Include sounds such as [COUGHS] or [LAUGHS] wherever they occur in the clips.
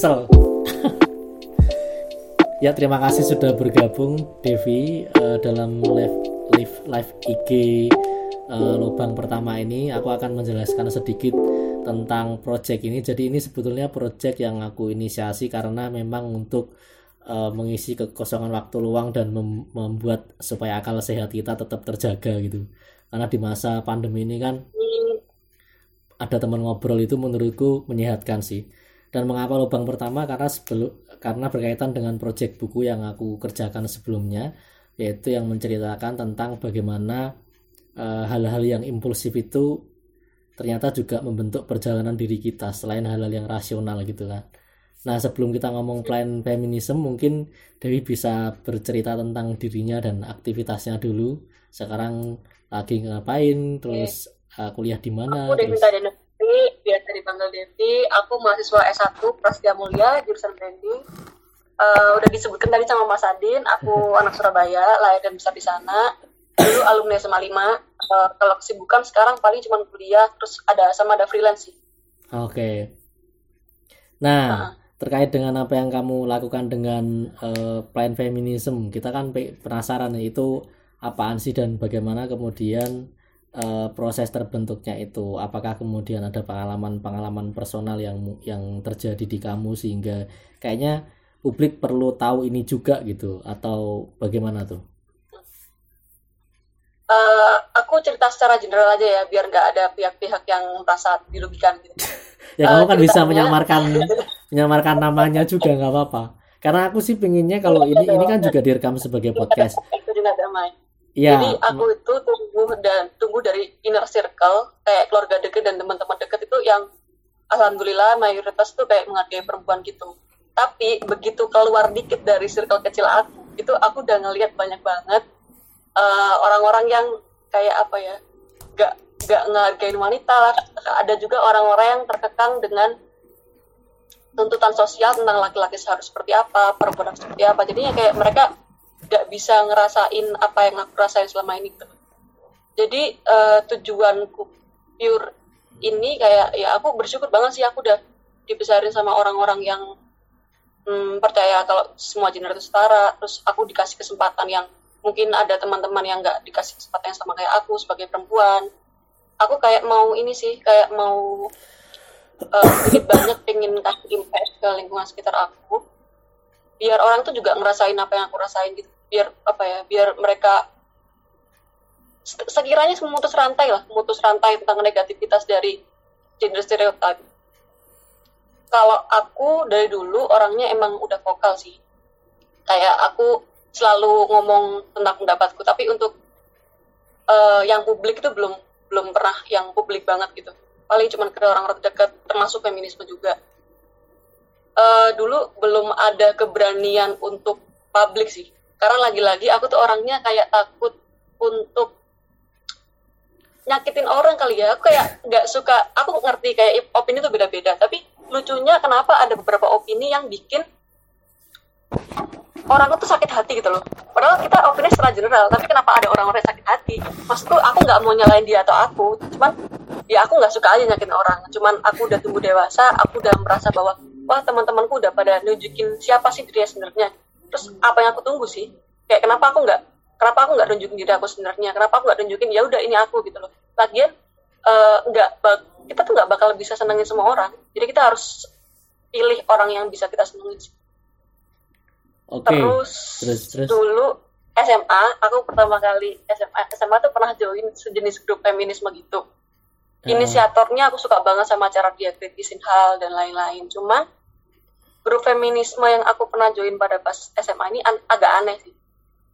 Tangsel. [LAUGHS] ya terima kasih sudah bergabung Devi uh, dalam live live live IG uh, lubang pertama ini. Aku akan menjelaskan sedikit tentang project ini. Jadi ini sebetulnya project yang aku inisiasi karena memang untuk uh, mengisi kekosongan waktu luang dan mem membuat supaya akal sehat kita tetap terjaga gitu. Karena di masa pandemi ini kan ada teman ngobrol itu menurutku menyehatkan sih dan mengapa lubang pertama? Karena sebelum karena berkaitan dengan proyek buku yang aku kerjakan sebelumnya yaitu yang menceritakan tentang bagaimana eh, hal-hal uh, yang impulsif itu ternyata juga membentuk perjalanan diri kita selain hal-hal yang rasional gitu kan. Nah sebelum kita ngomong plan feminisme mungkin Dewi bisa bercerita tentang dirinya dan aktivitasnya dulu. Sekarang lagi ngapain? Terus uh, kuliah di mana? Aku Devinta Denevi, biasa dipanggil Devi. Aku mahasiswa S1 Prasetya Mulia, jurusan branding. Uh, udah disebutkan tadi sama Mas Adin, aku [LAUGHS] anak Surabaya, lahir dan besar di sana. Dulu alumni SMA 5. Uh, kalau kesibukan sekarang paling cuma kuliah, terus ada sama ada freelance sih. Oke. Okay. Nah, uh terkait dengan apa yang kamu lakukan dengan uh, plan feminism, kita kan penasaran itu apaan sih dan bagaimana kemudian uh, proses terbentuknya itu apakah kemudian ada pengalaman-pengalaman personal yang yang terjadi di kamu sehingga kayaknya publik perlu tahu ini juga gitu atau bagaimana tuh? Uh, aku cerita secara general aja ya biar nggak ada pihak-pihak yang merasa dirugikan gitu. [LAUGHS] ya kamu kan uh, bisa menyamarkan menyamarkan namanya juga nggak apa-apa. Karena aku sih pinginnya kalau ini ini kan juga direkam sebagai podcast. Itu juga damai Ya. Jadi aku itu tumbuh dan tumbuh dari inner circle kayak keluarga deket dan teman-teman deket itu yang alhamdulillah mayoritas tuh kayak menghargai perempuan gitu. Tapi begitu keluar dikit dari circle kecil aku, itu aku udah ngelihat banyak banget uh, orang-orang yang kayak apa ya, gak gak ngehargain wanita. Ada juga orang-orang yang terkekang dengan tuntutan sosial tentang laki-laki harus seperti apa, perempuan seperti apa. Jadinya kayak mereka nggak bisa ngerasain apa yang aku rasain selama ini gitu. Jadi uh, tujuanku pure ini kayak ya aku bersyukur banget sih aku udah dibesarin sama orang-orang yang hmm, percaya kalau semua gender itu setara. Terus aku dikasih kesempatan yang mungkin ada teman-teman yang nggak dikasih kesempatan yang sama kayak aku sebagai perempuan. Aku kayak mau ini sih kayak mau uh, banyak pengen kasih impact ke lingkungan sekitar aku biar orang tuh juga ngerasain apa yang aku rasain gitu. Biar apa ya biar mereka sekiranya memutus rantai lah memutus rantai tentang negativitas dari gender stereotype. Kalau aku dari dulu orangnya emang udah vokal sih. Kayak aku selalu ngomong tentang pendapatku tapi untuk uh, yang publik itu belum belum pernah yang publik banget gitu. Paling cuma ke orang-orang terdekat termasuk feminisme juga uh, dulu belum ada keberanian untuk publik sih. Karena lagi-lagi aku tuh orangnya kayak takut untuk nyakitin orang kali ya. Aku kayak nggak suka aku ngerti kayak opini tuh beda-beda. Tapi lucunya kenapa ada beberapa opini yang bikin orang tuh sakit hati gitu loh. Padahal kita opini secara general tapi kenapa ada orang-orang yang sakit hati? Maksudku aku nggak mau nyalain dia atau aku. Cuman ya aku nggak suka aja nyakitin orang. Cuman aku udah tumbuh dewasa aku udah merasa bahwa wah teman-temanku udah pada nunjukin siapa sih dia sebenarnya. Terus apa yang aku tunggu sih? Kayak kenapa aku nggak kenapa aku nggak nunjukin diri aku sebenarnya? Kenapa aku nggak nunjukin ya udah ini aku gitu loh. Lagian eh, nggak uh, kita tuh nggak bakal bisa senengin semua orang. Jadi kita harus pilih orang yang bisa kita senengin okay. terus, terus, terus. dulu SMA aku pertama kali SMA SMA tuh pernah join sejenis grup feminisme gitu. Inisiatornya aku suka banget sama cara dia kritisin hal dan lain-lain. Cuman grup feminisme yang aku pernah join pada pas SMA ini agak aneh sih.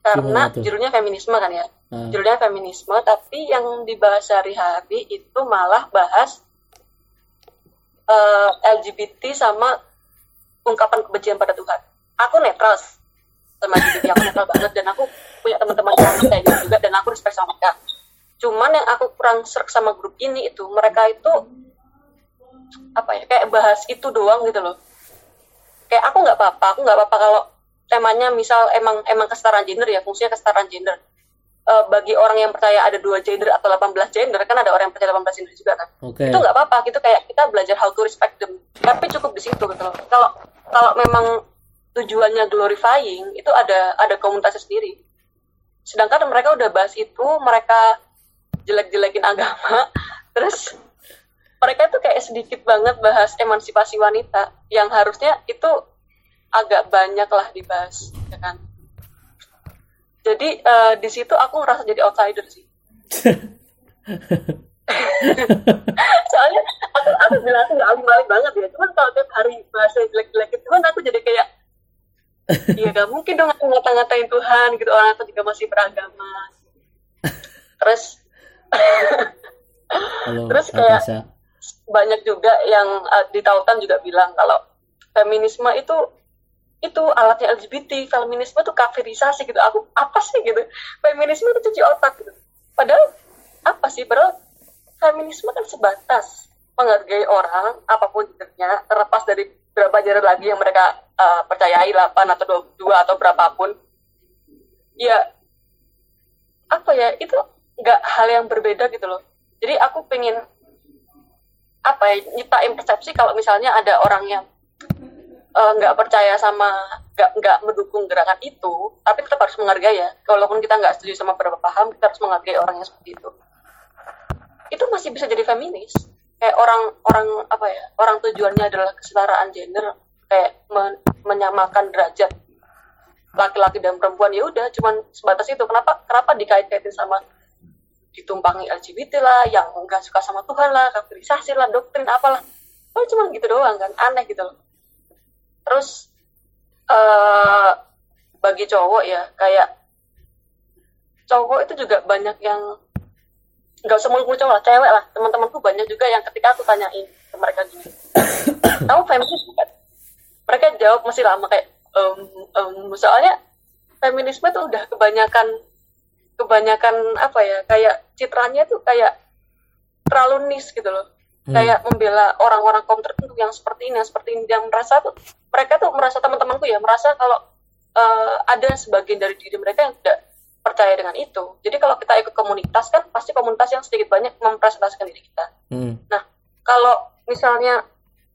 Karena judulnya feminisme kan ya? Hmm. judulnya feminisme tapi yang dibahas sehari-hari itu malah bahas uh, eh, LGBT sama ungkapan kebencian pada Tuhan. Aku netral sama LGBT aku netral banget dan aku punya teman-teman yang kayak gitu juga dan aku respect sama mereka. Cuman yang aku kurang serak sama grup ini itu mereka itu apa ya kayak bahas itu doang gitu loh kayak aku nggak apa-apa. Aku nggak apa-apa kalau temanya misal emang emang kesetaraan gender ya fungsinya kesetaraan gender. Uh, bagi orang yang percaya ada dua gender atau 18 gender kan ada orang yang percaya 18 gender juga kan. Okay. itu nggak apa-apa. Gitu kayak kita belajar how to respect them. Tapi cukup di situ gitu loh. Kalau kalau memang tujuannya glorifying itu ada ada komunitasnya sendiri. Sedangkan mereka udah bahas itu mereka jelek-jelekin agama [LAUGHS] terus mereka tuh kayak sedikit banget bahas emansipasi wanita yang harusnya itu agak banyak lah dibahas ya kan jadi uh, di situ aku ngerasa jadi outsider sih [LAUGHS] soalnya aku aku bilang aku nggak alim banget ya cuman kalau tiap hari bahasa jelek-jelek itu kan aku jadi kayak Iya gak mungkin dong aku ngata-ngatain Tuhan gitu orang itu juga masih beragama. [LAUGHS] Terus Halo, [LAUGHS] terus kayak. Banyak juga yang uh, di Tautan juga bilang kalau feminisme itu itu alatnya LGBT, feminisme itu kafirisasi gitu. Aku apa sih gitu? Feminisme itu cuci otak gitu. Padahal apa sih? Padahal feminisme kan sebatas menghargai orang apa pun jenisnya terlepas dari berapa jarak lagi yang mereka uh, percayai 8 atau 2 atau berapapun ya apa ya itu nggak hal yang berbeda gitu loh jadi aku pengen apa ya nyiptain persepsi kalau misalnya ada orang yang eh, nggak uh, percaya sama nggak nggak mendukung gerakan itu tapi tetap harus menghargai ya. Walaupun kita nggak setuju sama beberapa paham kita harus menghargai orang yang seperti itu. Itu masih bisa jadi feminis. Kayak orang orang apa ya orang tujuannya adalah kesetaraan gender kayak men menyamakan derajat laki-laki dan perempuan. Ya udah cuman sebatas itu. Kenapa kenapa dikait-kaitin sama ditumpangi LGBT lah yang enggak suka sama Tuhan lah kafirisasi lah doktrin apalah. Oh cuma gitu doang kan aneh gitu loh. Terus uh, bagi cowok ya kayak cowok itu juga banyak yang nggak usah mulu cowok lah cewek lah. Teman-temanku banyak juga yang ketika aku tanyain ke mereka gini [COUGHS] kamu feminis bukan? Mereka jawab masih lama kayak um, um, soalnya feminisme tuh udah kebanyakan kebanyakan apa ya kayak citranya tuh kayak terlalu nis gitu loh hmm. kayak membela orang-orang kaum tertentu yang seperti ini yang seperti ini yang merasa tuh mereka tuh merasa teman-temanku ya merasa kalau uh, ada sebagian dari diri mereka yang tidak percaya dengan itu. Jadi kalau kita ikut komunitas kan pasti komunitas yang sedikit banyak mempresentasikan diri kita. Hmm. Nah kalau misalnya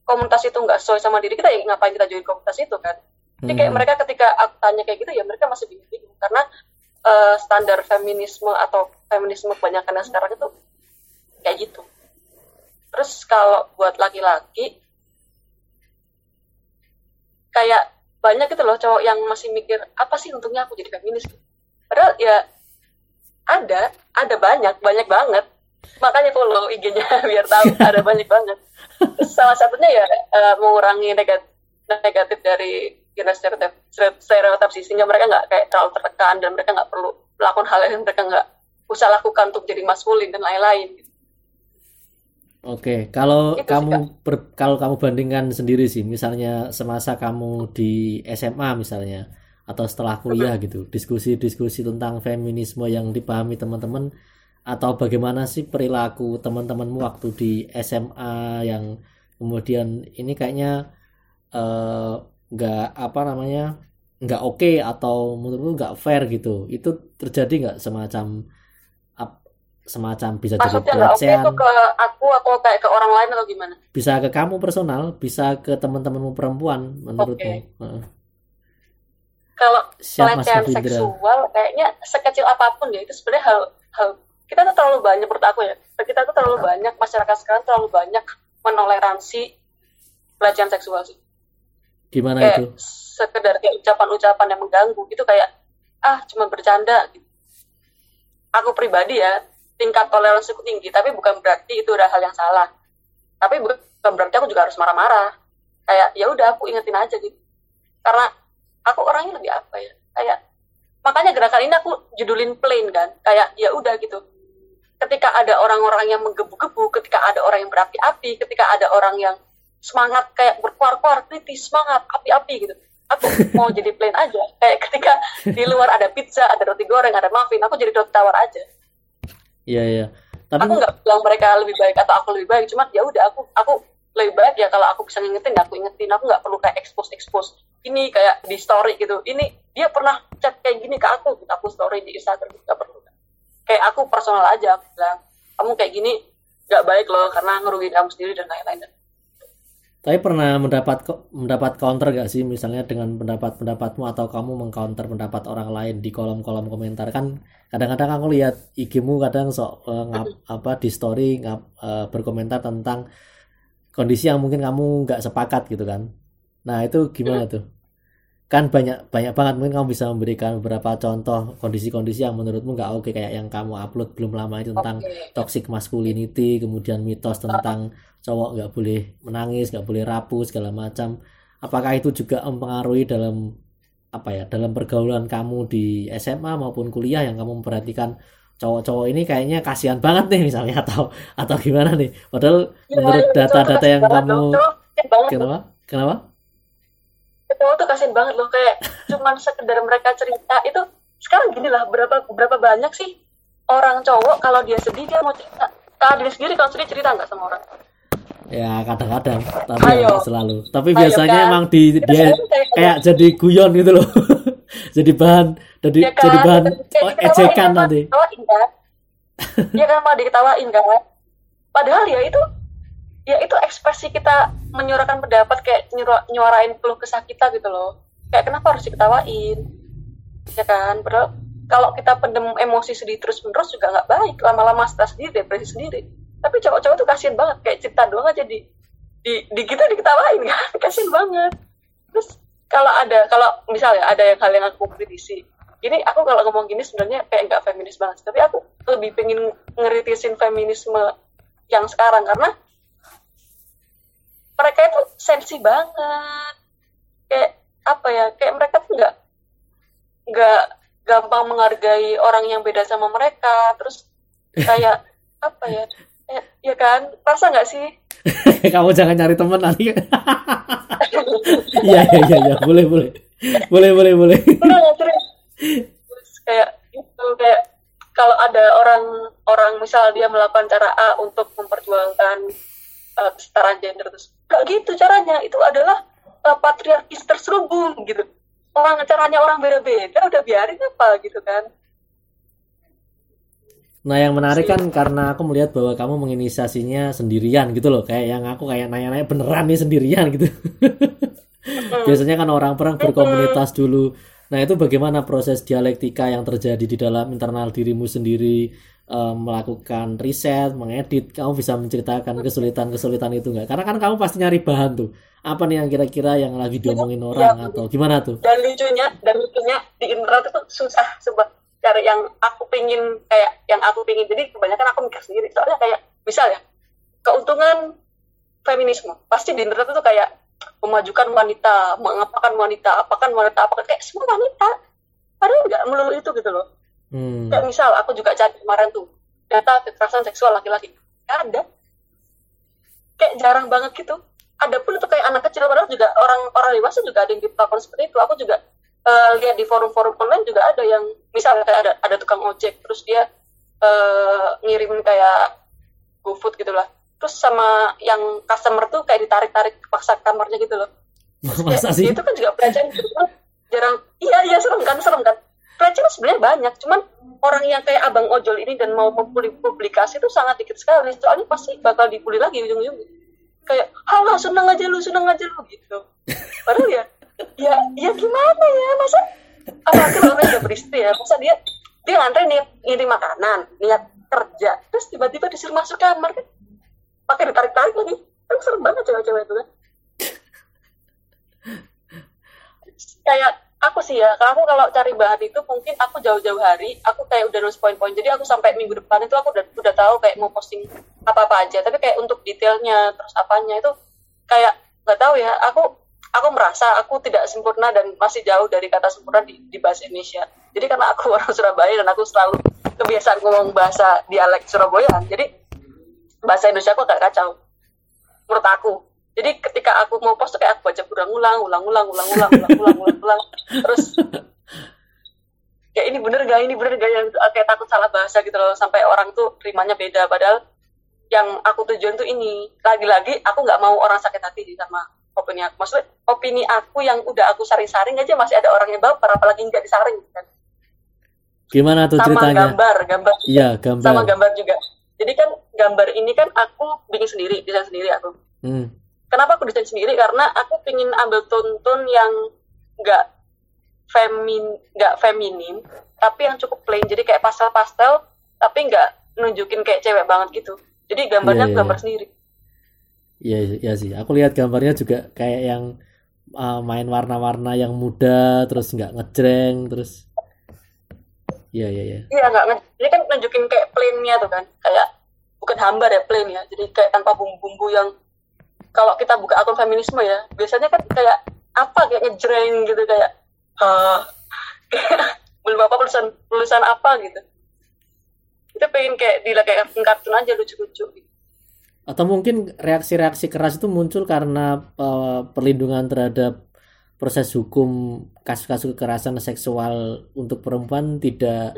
komunitas itu nggak sesuai sama diri kita ya ngapain kita join komunitas itu kan? Jadi kayak hmm. mereka ketika aku tanya kayak gitu ya mereka masih bingung karena uh, standar feminisme atau feminisme kebanyakan yang sekarang itu kayak gitu. Terus kalau buat laki-laki kayak banyak gitu loh cowok yang masih mikir apa sih untungnya aku jadi feminis? Padahal ya ada ada banyak banyak banget. Makanya follow IG-nya [LAUGHS] biar tahu ada banyak banget. Salah satunya ya uh, mengurangi negatif negatif dari jenis stereotip stereotip sih sehingga mereka nggak kayak terlalu tertekan dan mereka nggak perlu melakukan hal yang mereka nggak usah lakukan untuk jadi maskulin dan lain-lain. Oke, kalau itu kamu ber, kalau kamu bandingkan sendiri sih, misalnya semasa kamu di SMA misalnya, atau setelah kuliah gitu diskusi-diskusi tentang feminisme yang dipahami teman-teman atau bagaimana sih perilaku teman-temanmu waktu di SMA yang kemudian ini kayaknya eh, nggak uh, apa namanya nggak oke okay atau menurutmu nggak fair gitu. Itu terjadi nggak semacam semacam bisa Maksudnya jadi pelecehan? okay ke aku atau kayak ke orang lain atau gimana? Bisa ke kamu personal bisa ke teman-temanmu perempuan menurutmu. Okay kalau pelecehan seksual kayaknya sekecil apa pun ya itu sebenarnya hal hal kita tuh terlalu banyak menurut aku ya. Kita tuh terlalu banyak masyarakat sekarang terlalu banyak menoleransi pelecehan seksual sih gimana kayak itu? sekedar kayak ucapan-ucapan yang mengganggu itu kayak ah cuma bercanda. Gitu. aku pribadi ya tingkat toleransi aku tinggi tapi bukan berarti itu udah hal yang salah. Tapi bukan berarti aku juga harus marah-marah. Kayak ya udah aku ingetin aja gitu. Karena aku orangnya lebih apa ya kayak makanya gerakan ini aku judulin plain kan kayak ya udah gitu. Ketika ada orang-orang yang menggebu-gebu ketika ada orang yang berapi-api ketika ada orang yang semangat kayak berkuar-kuar kritis semangat api-api gitu. Aku mau jadi plain aja. Kayak ketika di luar ada pizza ada roti goreng ada muffin aku jadi roti tawar aja. Iya iya. Tapi aku nggak bilang mereka lebih baik atau aku lebih baik cuma ya udah aku aku lebih baik ya kalau aku bisa ngingetin aku ingetin. Aku nggak perlu kayak expose expose ini kayak di story gitu. Ini dia pernah chat kayak gini ke aku gitu. Aku story di Instagram nggak perlu. Kayak aku personal aja aku bilang kamu kayak gini nggak baik loh karena ngerugiin kamu sendiri dan lain-lain Tapi pernah mendapat mendapat counter gak sih misalnya dengan pendapat-pendapatmu atau kamu mengcounter pendapat orang lain di kolom-kolom komentar kan kadang-kadang aku lihat IG-mu kadang sok uh, ngap, apa di story ngap, uh, berkomentar tentang kondisi yang mungkin kamu nggak sepakat gitu kan. Nah, itu gimana tuh? Kan banyak banyak banget. Mungkin kamu bisa memberikan beberapa contoh kondisi-kondisi yang menurutmu nggak oke. Kayak yang kamu upload belum lama itu tentang okay. toxic masculinity kemudian mitos tentang cowok nggak boleh menangis nggak boleh rapuh segala macam. Apakah itu juga mempengaruhi dalam apa ya dalam pergaulan kamu di SMA maupun kuliah yang kamu memperhatikan cowok-cowok ini? Kayaknya kasihan banget nih misalnya atau atau gimana nih? Padahal ya, menurut data-data yang kamu kenapa? Kenapa cowok tuh kasian banget loh kayak cuman sekedar mereka cerita. Itu sekarang gini lah berapa berapa banyak sih orang cowok kalau dia sedih dia mau cerita. Kalau dia sendiri kalau sedih cerita nggak sama orang? Ya kadang-kadang tapi Ayo. selalu. Tapi Ayo, biasanya kan? emang di Kita dia kayak, kayak jadi guyon gitu loh. [LAUGHS] Jadi bahan jadi ya kan? jadi bahan oh, ejekan nanti. Ya kan mau diketawain kan padahal ya itu ya itu ekspresi kita menyuarakan pendapat kayak nyuarain keluh kesah kita gitu loh. Kayak kenapa harus diketawain? Ya kan? Padahal kalau kita pendem emosi sedih terus menerus juga nggak baik. Lama-lama stres sendiri depresi sendiri. Tapi cowok-cowok tuh kasian banget. Kayak cerita doang aja di di, di kita diketawain [LAUGHS] kan? Kasian banget. Terus kalau ada kalau misalnya ada yang hal yang aku kritisi ini aku kalau ngomong gini sebenarnya kayak nggak feminis banget. Tapi aku lebih pengen ngeritisin feminisme yang sekarang. Karena mereka itu sensi banget. Kayak apa ya kayak mereka tuh nggak nggak gampang menghargai orang yang beda sama mereka. Terus [LAUGHS] kayak apa ya ya, ya kan rasa nggak sih? [LAUGHS] Kamu jangan nyari teman nanti. [LAUGHS] Iya iya iya ya. boleh boleh. Boleh boleh boleh. Terus kayak itu kayak kalau ada orang orang misal dia melakukan cara A untuk memperjuangkan uh, gender terus. Gak gitu caranya. Itu adalah uh, patriarkis terselubung gitu. Orang caranya orang beda-beda udah biarin apa gitu kan. Nah yang menarik kan karena aku melihat bahwa kamu menginisiasinya sendirian gitu loh. Kayak yang aku kayak nanya-nanya beneran nih sendirian? gitu. Biasanya kan orang perang berkomunitas dulu. Nah itu bagaimana proses dialektika yang terjadi di dalam internal dirimu sendiri uh, melakukan riset, mengedit, kamu bisa menceritakan kesulitan-kesulitan itu nggak? Karena kan kamu pasti nyari bahan tuh. Apa nih yang kira-kira yang lagi diomongin iya. orang ya, atau gimana tuh? Dan lucunya, dan lucunya di internet itu susah sebab cari yang aku pingin kayak yang aku pingin. Jadi kebanyakan aku mikir sendiri. Soalnya kayak misalnya keuntungan feminisme pasti di internet itu kayak memajukan wanita, mengapakan wanita, apakan wanita, apakan kayak semua wanita. Padahal nggak melulu itu gitu loh Hmm. Kayak misal aku juga cari kemarin tuh data kekerasan seksual laki-laki. Gak ada. Kayak jarang banget gitu. Ada pun itu kayak anak kecil padahal juga orang orang dewasa juga ada yang diperlakukan seperti itu. Aku juga uh, lihat di forum-forum online juga ada yang misalnya kayak ada ada tukang ojek terus dia uh, ngirim kayak GoFood gitu lah. Terus sama yang customer tuh kayak ditarik-tarik paksa kamarnya gitu loh. [LAUGHS] Masa sih? Itu kan juga pelajaran gitu. Jarang. Iya, iya serem kan, serem kan pelecehan sebenarnya banyak cuman orang yang kayak abang ojol ini dan mau mempublikasi itu sangat dikit sekali. Soalnya pasti bakal dibully lagi ujung-ujung kayak halo seneng aja lu seneng aja lu gitu. [LAUGHS] Padahal ya ya ya gimana ya? Masa apalagi orang udah beristri ya masa dia dia ngantri niat ngirim makanan niat kerja terus tiba-tiba disuruh masuk kamar kan? Pakai ditarik-tarik lagi. Kan serem banget cewek-cewek itu kan. [LAUGHS] Kayak aku sih ya aku kalau cari bahan itu mungkin aku jauh-jauh hari aku kayak udah nulis poin-poin. Jadi aku sampai minggu depan itu aku udah udah tahu kayak mau posting apa-apa aja. Tapi kayak untuk detailnya terus apanya itu kayak nggak tahu ya. Aku aku merasa aku tidak sempurna dan masih jauh dari kata sempurna di, di bahasa Indonesia. Jadi karena aku [LAUGHS] orang Surabaya dan aku selalu kebiasaan ngomong bahasa dialek Surabaya jadi bahasa Indonesia aku agak kacau menurut aku jadi ketika aku mau post kayak aku baca ulang-ulang ulang-ulang ulang-ulang ulang-ulang ulang-ulang. Terus kayak ini bener gak ini bener gak yang kayak takut salah bahasa gitu loh sampai orang tuh terimanya beda. Padahal yang aku tujuan tuh ini. Lagi-lagi aku nggak mau orang sakit hati sama opini aku. Maksudnya opini aku yang udah aku saring-saring aja masih ada orang yang baper apalagi nggak disaring kan. Gimana tuh sama ceritanya? gambar gambar. Iya gambar. Sama gambar juga. Jadi kan gambar ini kan aku bikin sendiri desain sendiri aku. Hmm kenapa aku desain sendiri karena aku ingin ambil tone-tone yang nggak femin nggak feminim tapi yang cukup plain jadi kayak pastel-pastel tapi nggak nunjukin kayak cewek banget gitu jadi gambarnya yeah, yeah, gambar yeah. sendiri Iya, iya sih. Aku lihat gambarnya juga kayak yang uh, main warna-warna yang muda, terus nggak ngejreng, terus Iya, iya, iya. Iya, nggak Ini kan nunjukin kayak plainnya tuh kan, kayak bukan hambar ya plain ya. Jadi kayak tanpa bumbu-bumbu yang kalau kita buka akun feminisme ya, biasanya kan kayak apa kayak ngejreng gitu kayak uh, [LAUGHS] belum apa tulisan tulisan apa gitu. Itu pengen kayak di kayak kartun aja lucu-lucu atau mungkin reaksi-reaksi keras itu muncul karena uh, perlindungan terhadap proses hukum kasus-kasus kekerasan seksual untuk perempuan tidak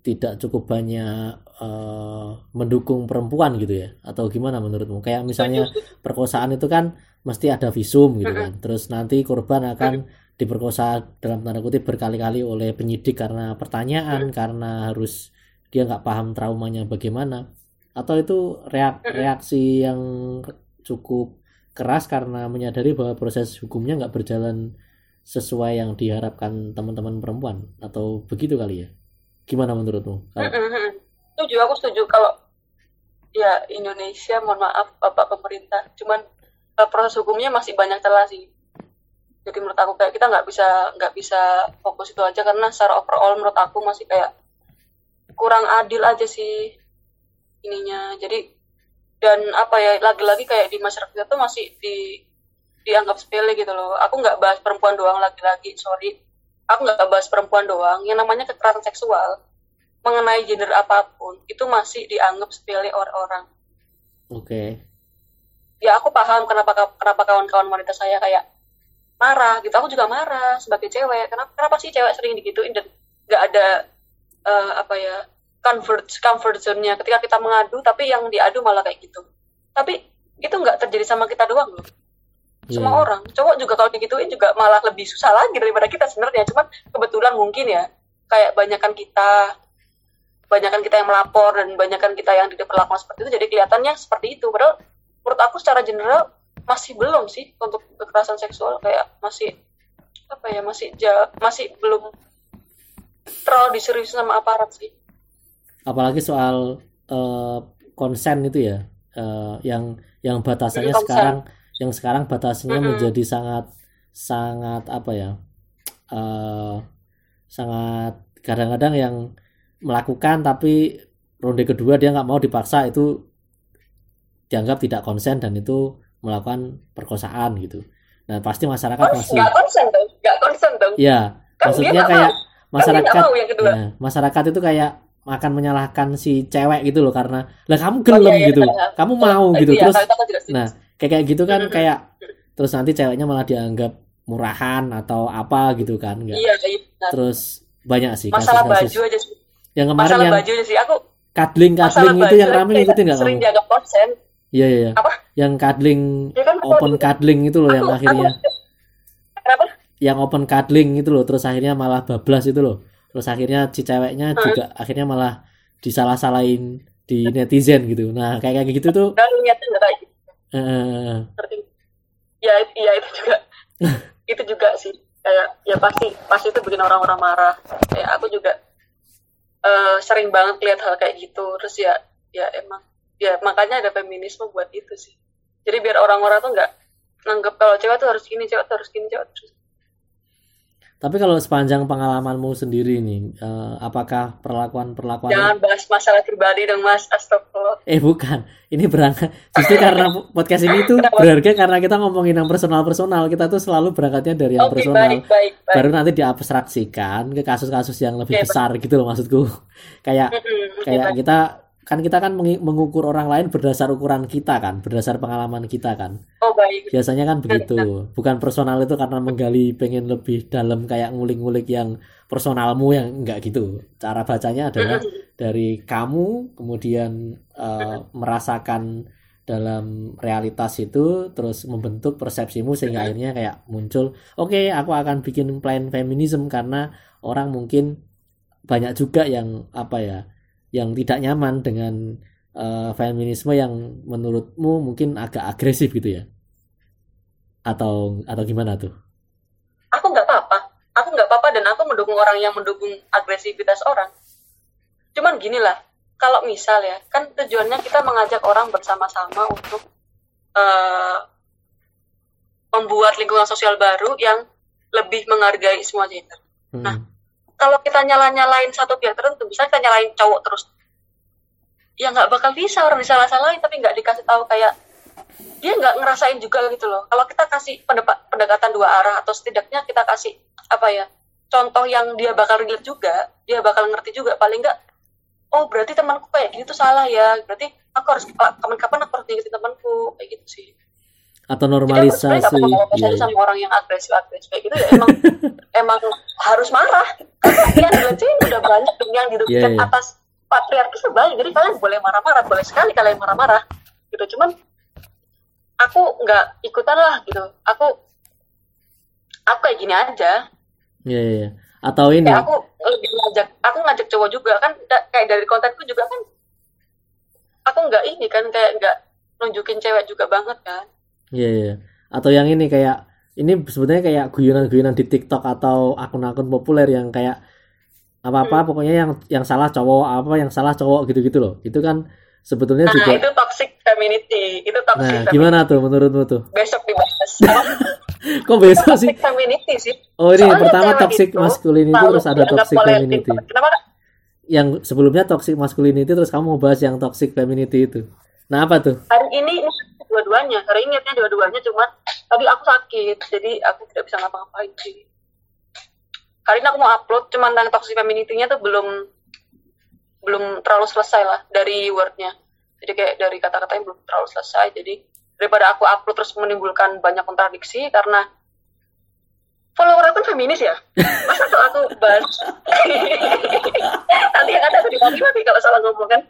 tidak cukup banyak uh, mendukung perempuan gitu ya? Atau gimana menurutmu? Kayak misalnya perkosaan itu kan mesti ada visum gitu kan. Terus nanti korban akan diperkosa dalam tanda kutip berkali-kali oleh penyidik karena pertanyaan karena harus dia nggak paham traumanya bagaimana. Atau itu reak reaksi yang cukup keras karena menyadari bahwa proses hukumnya nggak berjalan sesuai yang diharapkan teman-teman perempuan? Atau begitu kali ya gimana menurutmu? Setuju aku setuju. Kalau ya Indonesia mohon maaf bapak pemerintah. Cuman uh, proses hukumnya masih banyak celah sih. Jadi menurut aku kayak kita nggak bisa nggak bisa fokus itu aja karena secara overall menurut aku masih kayak kurang adil aja sih ininya. Jadi dan apa ya lagi-lagi kayak di masyarakat itu masih di dianggap sepele gitu loh. Aku nggak bahas perempuan doang lagi-lagi sorry aku nggak bahas perempuan doang yang namanya kekerasan seksual. Mengenai gender apa pun itu masih dianggap sepele orang-orang. Oke. Okay. ya aku paham kenapa kenapa kawan-kawan wanita saya kayak marah gitu. Aku juga marah sebagai cewek. Kenapa kenapa sih cewek sering digituin dan nggak ada uh, apa ya comfort comfort zone-nya? Ketika kita mengadu tapi yang diadu malah kayak gitu. Tapi itu nggak terjadi sama kita doang loh semua yeah. orang. Cowok juga kalau digituin juga malah lebih susah lagi daripada kita sebenarnya. Cuman kebetulan mungkin ya kayak banyakkan kita banyakkan kita yang melapor dan banyakkan kita yang diperlakukan seperti itu jadi kelihatannya seperti itu. Padahal menurut aku secara general masih belum sih untuk kekerasan seksual. Kayak masih apa ya masih ja, masih belum terlalu diserius sama aparat sih. Apalagi soal uh, konsen itu ya uh, yang yang batasannya konsen. sekarang yang sekarang batasannya mm -hmm. menjadi sangat sangat apa ya uh, sangat kadang-kadang yang melakukan tapi ronde kedua dia nggak mau dipaksa itu dianggap tidak konsen dan itu melakukan perkosaan gitu. Nah pasti masyarakat oh, masih nggak konsen dong, nggak konsen dong. Ya, kan maksudnya kayak mau. masyarakat, kan ya, masyarakat itu kayak akan menyalahkan si cewek gitu loh karena lah kamu gelem oh, iya, iya, gitu. iya. kamu mau gitu. iya, terus nah kayak kayak gitu kan kayak terus nanti ceweknya malah dianggap murahan atau apa gitu kan enggak iya, iya, terus banyak sih masalah kasus, baju aja sih. Yang kemarin masalah yang baju aja sih. Aku kadling kadling itu yang rame ngikutin nggak sering dianggap konsen. Iya iya iya. Apa? Yang kadling ya kan, open kadling itu loh aku, yang akhirnya. aku, kenapa? Yang open kadling itu loh terus akhirnya malah bablas itu loh terus akhirnya si ceweknya hmm. juga akhirnya malah disalah-salahin di netizen gitu. Nah kayak kayak gitu tuh. Uh, ya ya itu juga. [LAUGHS] Itu juga sih. Kayak ya pasti pasti itu bikin orang-orang marah. Kayak aku juga uh, sering banget lihat hal kayak gitu. Terus ya ya emang ya makanya ada feminisme buat itu sih. Jadi biar orang-orang tuh nggak nganggap kalau cewek tuh harus gini cewek tuh harus gini cewek tuh harus tapi kalau sepanjang pengalamanmu sendiri nih, uh, apakah perlakuan-perlakuan Jangan bahas masalah pribadi dong, Mas. Astagfirullah. Eh, bukan. Ini berangkat [LAUGHS] justru karena podcast ini tuh berharga karena kita ngomongin yang personal-personal. Kita tuh selalu berangkatnya dari yang okay, personal. Baik, baik, baik. Baru nanti diabstraksikan ke kasus-kasus yang lebih okay, besar baik. gitu loh maksudku. [LAUGHS] kayak mm -hmm, kayak kita kan kita kan mengukur orang lain berdasar ukuran kita kan, berdasar pengalaman kita kan. Oh baik. Biasanya kan begitu. Bukan personal itu karena menggali pengen lebih dalam kayak ngulik-ngulik yang personalmu yang enggak gitu. Cara bacanya adalah dari kamu kemudian uh, merasakan dalam realitas itu terus membentuk persepsimu sehingga akhirnya kayak muncul oke okay, aku akan bikin plan feminism karena orang mungkin banyak juga yang apa ya yang tidak nyaman dengan uh, feminisme yang menurutmu mungkin agak agresif gitu ya atau atau gimana tuh aku nggak apa-apa aku nggak apa-apa dan aku mendukung orang yang mendukung agresivitas orang cuman gini lah kalau misal ya kan tujuannya kita mengajak orang bersama-sama untuk uh, membuat lingkungan sosial baru yang lebih menghargai semua gender. Hmm. Nah, kalau kita nyala-nyalain satu pihak tertentu, bisa kita nyalain cowok terus, ya nggak bakal bisa orang disalah-salahin, tapi nggak dikasih tahu kayak dia nggak ngerasain juga gitu loh. Kalau kita kasih pendekatan dua arah atau setidaknya kita kasih apa ya contoh yang dia bakal relate juga, dia bakal ngerti juga. Paling nggak oh berarti temanku kayak gini tuh salah ya. Berarti aku harus kapan-kapan aku harus ngingetin temanku. Kayak gitu sih atau normalisasi Jadi aku yeah. sama orang yang agresif agresif kayak gitu ya. Emang [LAUGHS] emang harus marah. Karena yang dilecehkan udah banyak dong yang dirugikan yeah, yeah. atas patriarki banyak jadi kalian boleh marah-marah boleh sekali kalian marah-marah gitu. Cuman aku nggak ikutan lah gitu. Aku aku kayak gini aja. Iya yeah, yeah. atau ini? Kayak aku lebih ngajak aku ngajak cowok juga. Kan kayak dari kontenku juga kan aku nggak ini kan kayak nggak nunjukin cewek juga banget kan iya yeah, yeah. atau yang ini kayak ini sebenarnya kayak guyonan-guyonan di TikTok atau akun-akun populer yang kayak apa-apa hmm. pokoknya yang yang salah cowok apa yang salah cowok gitu-gitu loh itu kan sebetulnya nah, juga itu toxic femininity itu toxic nah femininity. gimana tuh menurutmu tuh besok dibahas [LAUGHS] Kok besok sih? Toxic femininity sih. Oh ini Soalnya pertama toxic masculinity terus ada toxic femininity. Kenapa? Yang sebelumnya toxic masculinity terus kamu mau bahas yang toxic femininity itu. Nah apa tuh? Hari ini dua-duanya. Hari ini niatnya dua-duanya cuma tadi aku sakit jadi aku tidak bisa ngapa-ngapain sih. Hari ini aku mau upload cuman tentang toxic femininity-nya tuh belum belum terlalu selesai lah dari wordnya. Jadi kayak dari kata-katanya belum terlalu selesai. Jadi daripada aku upload terus menimbulkan banyak kontradiksi karena follower aku kan feminis ya masa tuh aku bahas [LAUGHS] nanti yang ada di maki-maki kalau salah ngomong kan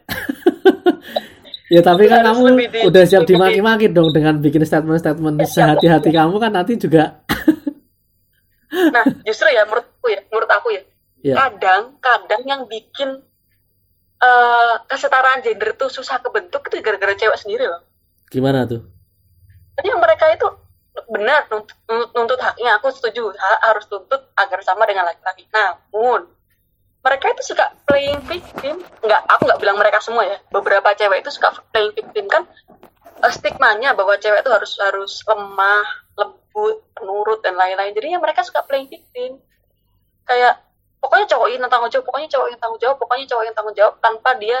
[LAUGHS] ya tapi kan kamu di, udah siap dimaki-maki dong dengan bikin statement-statement ya, sehati-hati kamu kan nanti juga nah justru ya menurutku ya menurut aku ya, ya. kadang kadang yang bikin uh, kesetaraan gender tuh susah kebentuk itu gara-gara cewek sendiri loh. Gimana tuh? Jadi mereka itu benar nuntut, nuntut haknya aku setuju harus tuntut agar sama dengan laki-laki. Namun mereka itu suka playing victim. Nggak aku nggak bilang mereka semua ya. Beberapa cewek itu suka playing victim. Kan uh, stigmanya bahwa cewek itu harus harus lemah lembut penurut dan lain-lain. Jadi ya mereka suka playing victim. Kayak pokoknya cowok ini tanggung jawab pokoknya cowok yang tanggung jawab pokoknya cowok yang tanggung jawab tanpa dia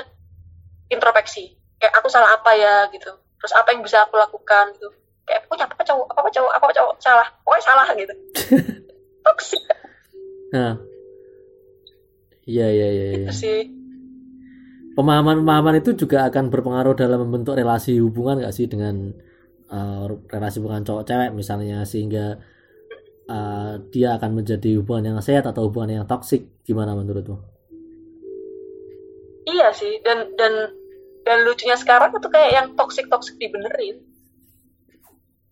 introspeksi. Kayak aku salah apa ya gitu. Terus apa yang bisa aku lakukan gitu. Kayak punya apa cowok apa cowok apa cowok salah. Pokoknya salah gitu. [LAUGHS] Toxic. Nah iya iya iya itu iya. sih pemahaman-pemahaman itu juga akan berpengaruh dalam membentuk relasi hubungan gak sih dengan uh, relasi hubungan cowok cewek misalnya sehingga uh, dia akan menjadi hubungan yang sehat atau hubungan yang toksik gimana menurutmu? Iya sih dan dan dan lucunya sekarang itu kayak yang toksik toksik dibenerin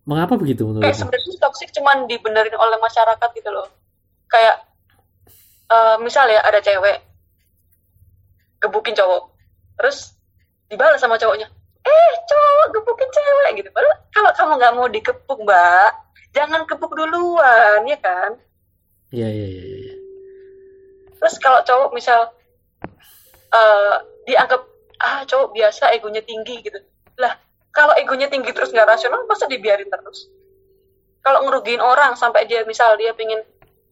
Mengapa begitu menurut Kayak sebenarnya toksik cuman dibenerin oleh masyarakat gitu loh. Kayak uh, misalnya ada cewek gebukin cowok, terus dibalas sama cowoknya, eh cowok gebukin cewek gitu. Padahal kalau kamu nggak mau dikepuk mbak, jangan kepuk duluan ya kan? Iya iya iya. Ya. Terus kalau cowok misal uh, dianggap ah cowok biasa egonya tinggi gitu, lah kalau egonya tinggi terus nggak rasional masa dibiarin terus kalau ngerugiin orang sampai dia misal dia pingin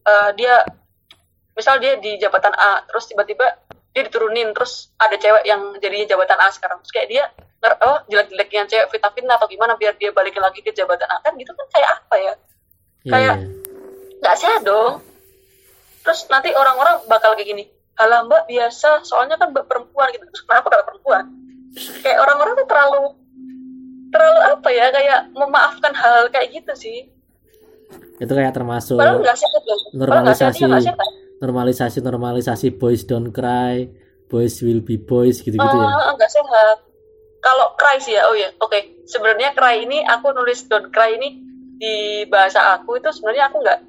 uh, dia misal dia di jabatan A terus tiba-tiba dia diturunin terus ada cewek yang jadinya jabatan A sekarang. Terus kayak dia oh jelek-jeleknya cewek fitnah atau gimana biar dia balikin lagi ke jabatan A. Kan gitu kan kayak apa ya? Yeah. kayak iya. nggak sehat dong. Terus nanti orang-orang bakal kayak gini halah mbak biasa soalnya kan mbak perempuan gitu. Terus kenapa kalau perempuan? Kayak orang-orang tuh terlalu terlalu apa ya kayak memaafkan hal, -hal kayak gitu sih. Itu kayak termasuk normalisasi normalisasi normalisasi boys don't cry boys will be boys gitu gitu uh, ya enggak sehat. Kalau cry sih ya oh ya oke. Okay. sebenarnya cry ini aku nulis don't cry ini di bahasa aku itu sebenarnya aku nggak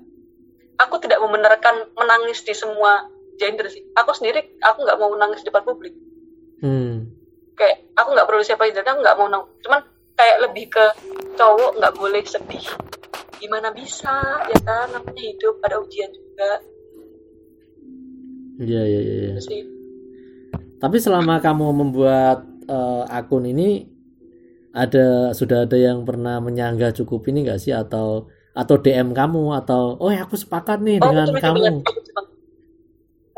aku tidak membenarkan menangis di semua gender sih. Aku sendiri aku nggak mau menangis di depan publik. Hmm. Kayak aku nggak perlu siapa itu aku nggak mau nong cuman kayak lebih ke cowok nggak boleh sedih. Gimana bisa ya kan namanya hidup ada ujian juga iya iya iya, iya. tapi selama kamu membuat uh, akun ini ada sudah ada yang pernah menyangga cukup ini nggak sih? Atau atau DM kamu? Atau oh ya aku sepakat nih oh, dengan betul, kamu. betul,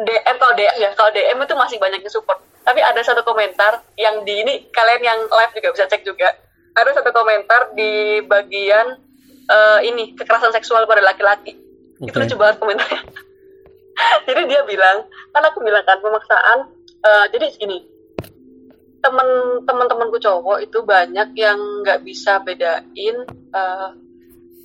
DM kalau DM ya kalau DM itu masih banyak yang support. Tapi ada satu komentar yang di ini kalian yang live juga bisa cek juga. Ada satu komentar di bagian uh, ini kekerasan seksual pada laki-laki. Okay. itu lucu banget komentarnya [LAUGHS] jadi dia bilang kan aku bilang kan pemaksaan uh, jadi gini temen teman-temanku cowok itu banyak yang nggak bisa bedain uh,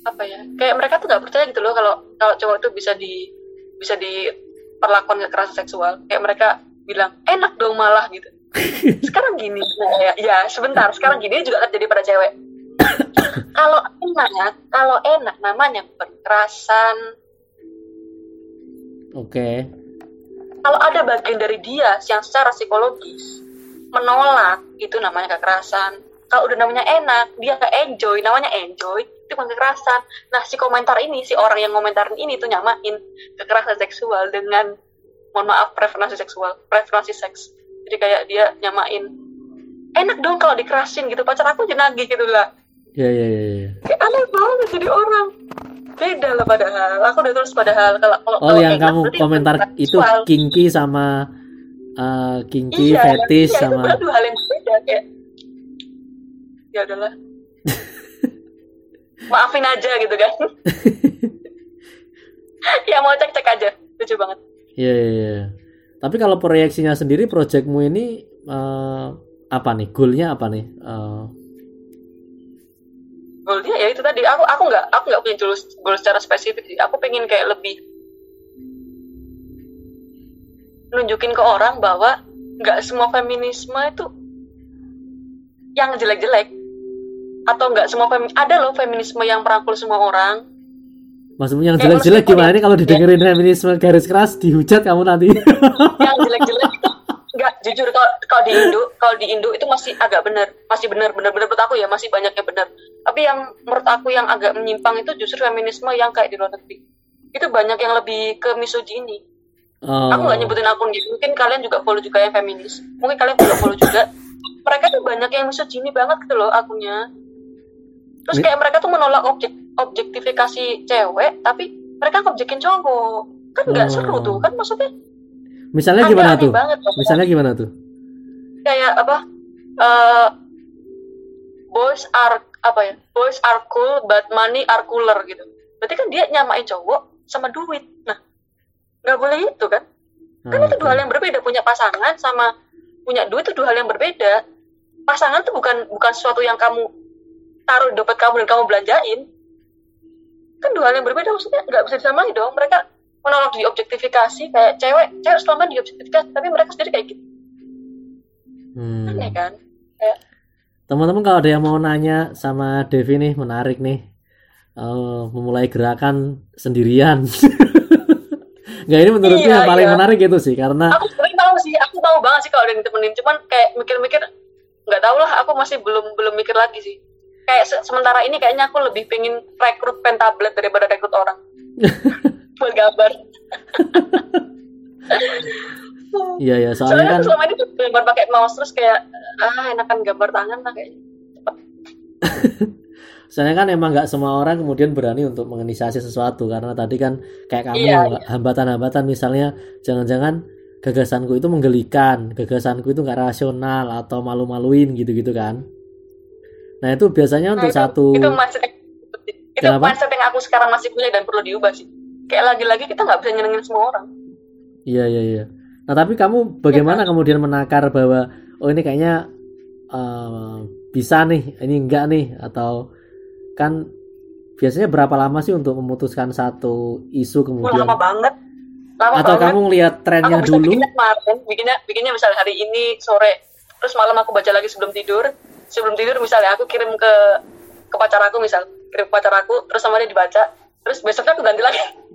apa ya kayak mereka tuh nggak percaya gitu loh kalau kalau cowok itu bisa di bisa diperlakukan kekerasan seksual. Kayak mereka bilang enak dong malah gitu. [LAUGHS] Sekarang gini nah, ya, ya sebentar sekarang gini juga terjadi pada cewek. [COUGHS] Kalau enak kalau enak namanya kekerasan oke. Okay. kalau ada bagian dari dia yang secara psikologis menolak itu namanya kekerasan. Kalau udah namanya enak dia enjoy namanya enjoy itu bukan kekerasan. Nah si komentar ini si orang yang komentarin ini tuh nyamain kekerasan seksual dengan mohon maaf preferensi seksual preferensi seks. Jadi kayak dia nyamain enak dong kalau dikerasin gitu pacar aku jenagi gitu lah. Ya ya ya, ya. kayak aneh banget jadi orang beda lah padahal. Aku udah tulis padahal kalau kalau oh yang kamu komentar itu kinky sama uh, kinky iya, fetis iya, sama itu dua hal yang berbeda kayak ya udahlah. [LAUGHS] Maafin aja gitu kan. [LAUGHS] Ya mau cek cek aja. Lucu banget. Iya yeah, iya. Yeah. tapi kalau proyeksinya sendiri proyekmu ini uh, apa nih? Goalnya apa nih? Uh... goalnya ya itu tadi. Aku aku nggak aku nggak punya goal, goal secara spesifik sih. Aku pengen kayak lebih nunjukin ke orang bahwa nggak semua feminisme itu yang jelek-jelek atau nggak semua femi ada loh feminisme yang merangkul semua orang. Maksudnya yang jelek-jelek gimana? Nih kalau didengerin ya. feminisme garis keras dihujat kamu nanti. Yang jelek-jelek itu jujur kalau kalau di Indo kalau di Indo itu masih agak benar masih benar benar benar menurut aku ya masih banyak yang benar tapi yang menurut aku yang agak menyimpang itu justru feminisme yang kayak di luar negeri itu banyak yang lebih ke misogini Oh. Aku nggak nyebutin akun gitu. Mungkin kalian juga follow juga yang feminis. Mungkin kalian juga follow juga. Mereka tuh banyak yang misogyni banget gitu loh akunnya. Terus kayak mereka tuh menolak objek objektifikasi cewek, tapi mereka objekin cowok. Kan nggak oh. seru tuh, kan maksudnya. Misalnya gimana tuh? Banget, Misalnya gimana tuh? Kayak apa? Uh, boys are apa ya? Boys are cool, but money are cooler gitu. Berarti kan dia nyamain cowok sama duit. Nah, nggak boleh itu kan kan itu dua hal yang berbeda punya pasangan sama punya duit itu dua hal yang berbeda pasangan itu bukan bukan sesuatu yang kamu taruh di dompet kamu dan kamu belanjain kan dua hal yang berbeda maksudnya nggak bisa disamai dong mereka menolak di objektifikasi kayak cewek cewek selama di objektifikasi tapi mereka sendiri kayak gitu hmm. aneh kan kayak teman-teman kalau ada yang mau nanya sama Devi nih menarik nih uh, memulai gerakan sendirian [LAUGHS] Nggak ini menurutku iya, yang paling iya. menarik itu sih karena aku sebenarnya tahu sih, aku tahu banget sih kalau ada yang ditemenin, cuman kayak mikir-mikir nggak tahu lah, aku masih belum belum mikir lagi sih. Kayak se sementara ini kayaknya aku lebih pengen rekrut pen tablet daripada rekrut orang [LAUGHS] buat gambar. Iya ya, soalnya, soalnya kan selama ini gambar pakai mouse terus kayak ah enakan gambar tangan lah kayak [LAUGHS] Soalnya kan emang nggak semua orang kemudian berani untuk menginisiasi sesuatu karena tadi kan kayak kamu iya, iya. hambatan-hambatan misalnya jangan-jangan gagasanku itu menggelikan, gagasanku itu nggak rasional atau malu-maluin gitu-gitu kan. Nah itu biasanya untuk nah, itu, satu itu mindset itu mindset yang aku sekarang masih punya dan perlu diubah sih. Kayak lagi-lagi kita nggak bisa nyenengin semua orang. Iya iya iya. Nah tapi kamu bagaimana ya, kemudian menakar bahwa oh ini kayaknya uh, bisa nih, ini enggak nih atau kan biasanya berapa lama sih untuk memutuskan satu isu kemudian? lama banget. Lama atau banget. kamu lihat trennya aku dulu? bikinnya kemarin bikinnya bikinnya misalnya hari ini sore. Terus malam aku baca lagi sebelum tidur. Sebelum tidur misalnya aku kirim ke ke pacar aku misal kirim ke pacar aku terus sama dia dibaca. Terus besoknya aku ganti lagi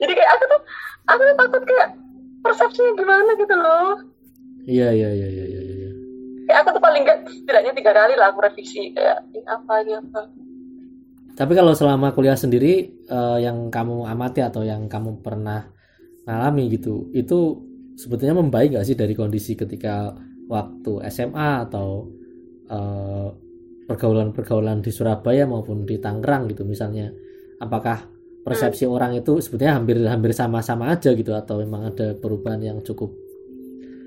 jadi kayak aku tuh aku tuh takut kayak persepsinya gimana gitu loh. Iya iya iya iya iya, iya. setidaknya tiga kali lah aku revisi kayak ini apa ini apa? Tapi kalau selama kuliah sendiri uh, yang kamu amati atau yang kamu pernah alami gitu itu sebetulnya membaik gak sih dari kondisi ketika waktu SMA atau uh, pergaulan-pergaulan di Surabaya maupun di Tangerang gitu misalnya? Apakah persepsi hmm. orang itu sebetulnya hampir hampir sama-sama aja gitu atau memang ada perubahan yang cukup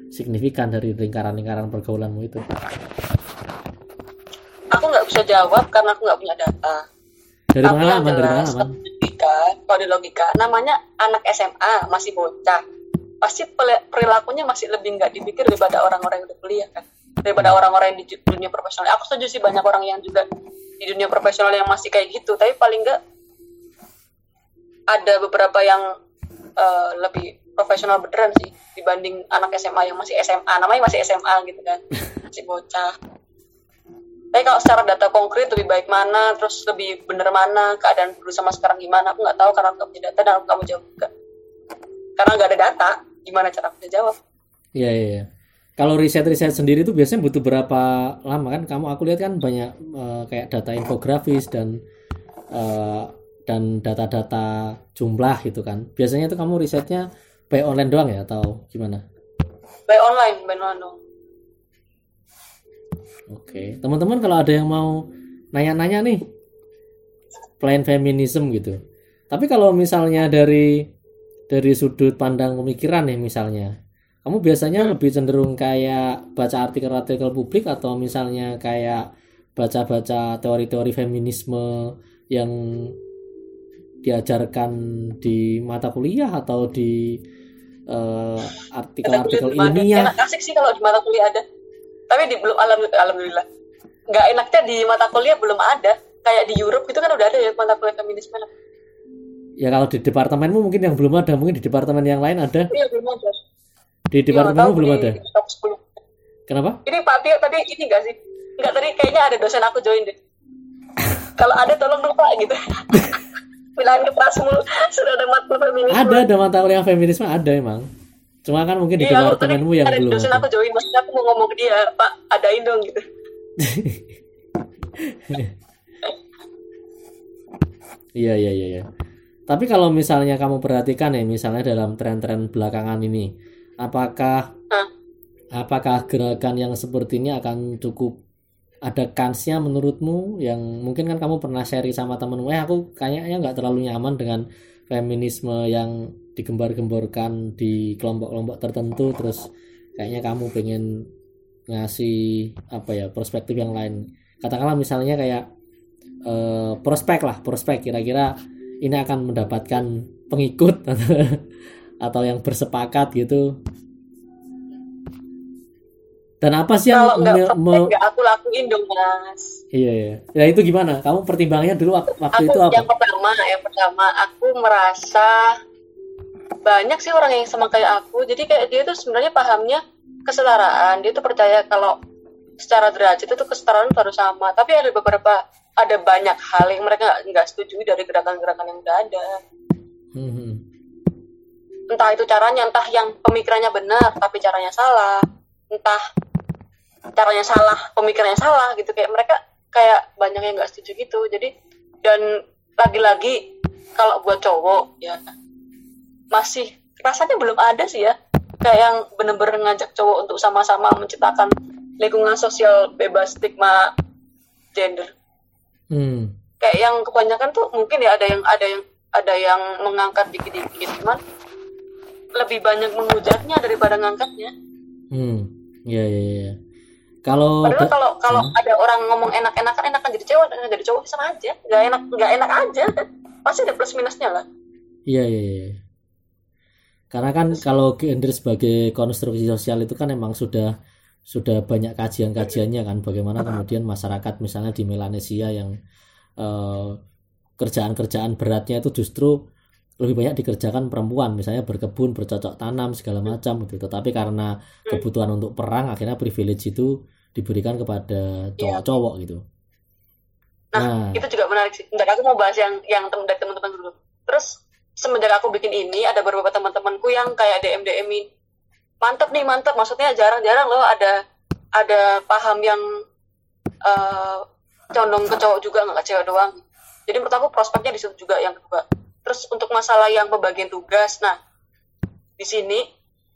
signifikan dari lingkaran-lingkaran pergaulanmu itu? Aku nggak bisa jawab karena aku nggak punya data. Dari Tapi mana Dari mana Logika, kalau di logika, namanya anak SMA masih bocah, pasti perilakunya masih lebih nggak dipikir daripada orang-orang yang udah kuliah kan, daripada hmm. orang-orang yang di dunia profesional. Aku setuju sih banyak orang yang juga di dunia profesional yang masih kayak gitu, tapi paling nggak ada beberapa yang uh, lebih profesional beneran sih dibanding anak SMA yang masih SMA namanya masih SMA gitu kan. [LAUGHS] Masih bocah. Tapi kalau secara data konkret lebih baik mana terus lebih bener mana keadaan dulu sama sekarang gimana aku nggak tahu karena nggak punya data dan aku kamu jawab juga. Karena nggak ada data gimana cara aku jawab? Iya iya ya. kalau riset-riset sendiri tuh biasanya butuh berapa lama kan? Kamu aku lihat kan banyak uh, kayak data infografis dan uh, dan data-data jumlah gitu kan biasanya itu kamu risetnya by online doang ya atau gimana? By online, by online doang. Oke, teman-teman kalau ada yang mau nanya-nanya nih, plan feminism gitu. Tapi kalau misalnya dari dari sudut pandang pemikiran nih misalnya, kamu biasanya hmm. lebih cenderung kayak baca artikel-artikel publik atau misalnya kayak baca-baca teori-teori feminisme yang diajarkan di mata kuliah atau di uh, artikel-artikel ilmiah. Enak asik sih kalau di mata kuliah ada. Tapi di belum alhamdulillah. Nggak enaknya di mata kuliah belum ada. Kayak di Europe itu kan udah ada ya mata kuliah feminisme. Ya kalau di departemenmu mungkin yang belum ada, mungkin di departemen yang lain ada. Iya belum ada. Di iya, departemenmu belum ada. top 10. Kenapa? Ini Pak Tio tadi ini enggak sih? Enggak tadi kayaknya ada dosen aku join deh. kalau ada tolong lupa gitu. [LAUGHS] bilang ke Prasmul sudah ada mata feminisme ada ada mata kuliah feminisme ada emang cuma kan mungkin di iya, departemenmu yang ada belum dosen aku join maksudnya aku mau ngomong ke dia pak adain dong gitu [LAUGHS] iya iya iya ya. tapi kalau misalnya kamu perhatikan ya misalnya dalam tren-tren belakangan ini apakah Hah? apakah gerakan yang seperti ini akan cukup ada kansnya menurutmu yang mungkin kan kamu pernah share sama temenmu eh aku kayaknya nggak terlalu nyaman dengan feminisme yang digembar-gemborkan di kelompok-kelompok tertentu terus kayaknya kamu pengen ngasih apa ya perspektif yang lain. Katakanlah misalnya kayak eh, prospek lah prospek kira-kira ini akan mendapatkan pengikut [LAUGHS] atau yang bersepakat gitu dan apa sih yang Kalau nggak me, me, aku lakuin dong mas. Iya, iya. Ya itu gimana? Kamu pertimbangannya dulu waktu aku, itu apa? Yang pertama, yang pertama aku merasa banyak sih orang yang sama kayak aku. Jadi kayak dia tuh sebenarnya pahamnya kesetaraan. Dia tuh percaya kalau secara derajat itu kesetaraan harus sama. Tapi ada beberapa ada banyak hal yang mereka nggak setuju dari gerakan-gerakan yang udah ada. Hmm. Entah itu caranya, entah yang pemikirannya benar tapi caranya salah. Entah caranya salah pemikirannya salah gitu. Kayak mereka kayak banyak yang nggak setuju gitu. Jadi dan lagi-lagi kalau buat cowok ya masih rasanya belum ada sih ya. Kayak yang bener-bener ngajak cowok untuk sama-sama menciptakan lingkungan sosial bebas stigma gender. Hmm. kayak yang kebanyakan tuh mungkin ya ada yang ada yang ada yang mengangkat dikit-dikit. Cuman lebih banyak menghujatnya daripada ngangkatnya. Hmm. Ya ya ya kalau Padahal kalau kalau hmm. ada orang ngomong enak-enakan enakan jadi cewek dan jadi cowok sama aja. Gak enak nggak enak aja. Pasti ada plus minusnya lah. Iya iya iya. Karena kan Terus. kalau gender sebagai konstruksi sosial itu kan emang sudah sudah banyak kajian-kajiannya kan bagaimana kemudian masyarakat misalnya di Melanesia yang kerjaan eh, kerjaan-kerjaan beratnya itu justru lebih banyak dikerjakan perempuan misalnya berkebun bercocok tanam segala macam gitu. Tetapi karena hmm. kebutuhan untuk perang akhirnya privilege itu diberikan kepada iya. cowok-cowok gitu. Nah, nah. itu juga menarik sih. Bentar, aku mau bahas yang yang dari teman-teman dulu. Terus semenjak aku bikin ini ada beberapa teman-temanku yang kayak DM DM mantep nih mantep. Maksudnya jarang-jarang loh ada ada paham yang uh, condong ke cowok juga nggak ke cewek doang. Jadi menurut aku prospeknya di situ juga yang kedua terus untuk masalah yang pembagian tugas nah di sini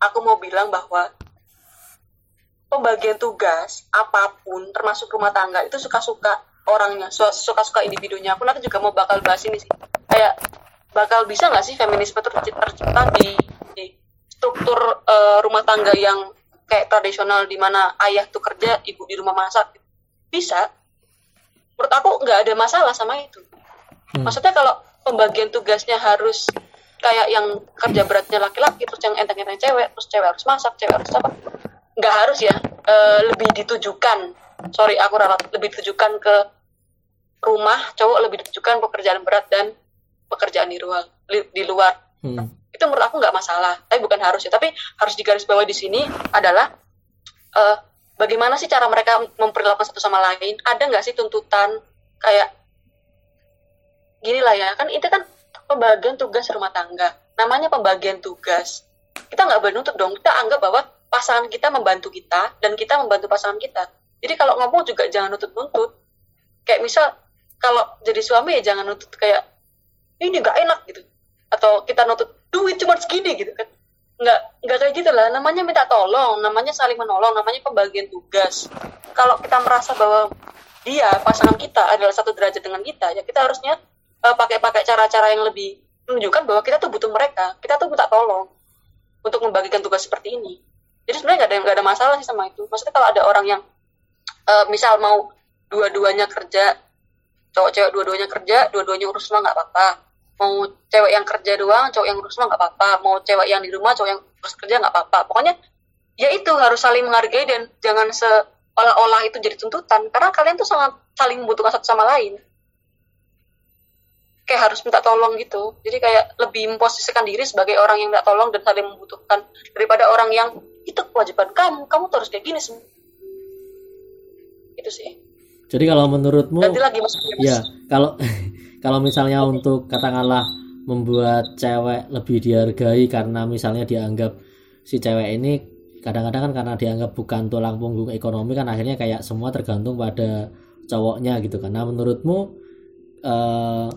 aku mau bilang bahwa pembagian tugas apa pun termasuk rumah tangga itu suka-suka orangnya suka-suka individunya. Aku nanti juga mau bakal bahas ini sih. Kayak bakal bisa nggak sih feminisme tercipta di, di struktur uh, rumah tangga yang kayak tradisional di mana ayah tuh kerja ibu di rumah masak? Bisa. Menurut aku nggak ada masalah sama itu. Hmm. maksudnya kalau pembagian tugasnya harus kayak yang kerja beratnya laki-laki terus yang enteng-enteng cewek terus cewek harus masak cewek harus apa. Nggak harus ya e, lebih ditujukan. Sorry aku ralat. Lebih ditujukan ke rumah cowok lebih ditujukan pekerjaan berat dan pekerjaan di luar di luar. Hmm. itu menurut aku nggak masalah tapi bukan harus ya. Tapi harus digarisbawahi di sini adalah uh, bagaimana sih cara mereka memperlakukan satu sama lain? Ada nggak sih tuntutan kayak gini lah ya kan itu kan pembagian tugas rumah tangga. Namanya pembagian tugas. Kita nggak bernuntut dong. Kita anggap bahwa pasangan kita membantu kita dan kita membantu pasangan kita. Jadi kalau ngomong juga jangan nutut-nutut kayak misal kalau jadi suami ya jangan nutut kayak ini nggak enak gitu. Atau kita nutut duit cuma segini gitu kan. Nggak nggak kayak gitu lah namanya minta tolong namanya saling menolong namanya pembagian tugas. Kalau kita merasa bahwa dia pasangan kita adalah satu derajat dengan kita ya kita harusnya uh, pakai-pakai cara-cara yang lebih menunjukkan bahwa kita tuh butuh mereka. Kita tuh minta tolong untuk membagikan tugas seperti ini. Jadi sebenarnya nggak ada nggak ada masalah sih sama itu. Maksudnya kalau ada orang yang uh, misal mau dua-duanya kerja cowok-cewek dua-duanya kerja dua-duanya urus rumah nggak apa-apa. Mau cewek yang kerja doang cowok yang urus mah nggak apa-apa. Mau cewek yang di rumah cowok yang urus kerja nggak apa-apa. Pokoknya ya itu harus saling menghargai dan jangan seolah-olah itu jadi tuntutan. Karena kalian tuh sangat saling membutuhkan satu sama lain kayak harus minta tolong gitu. Jadi kayak lebih memposisikan diri sebagai orang yang minta tolong dan saling membutuhkan daripada orang yang itu kewajiban kamu kamu tuh harus kayak gini. Sih itu sih. Jadi kalau menurutmu lagi ya kalau [LAUGHS] kalau misalnya untuk katakanlah membuat cewek lebih dihargai karena misalnya dianggap si cewek ini kadang-kadang kan karena dianggap bukan tulang punggung ekonomi kan akhirnya kayak semua tergantung pada cowoknya gitu karena menurutmu eh,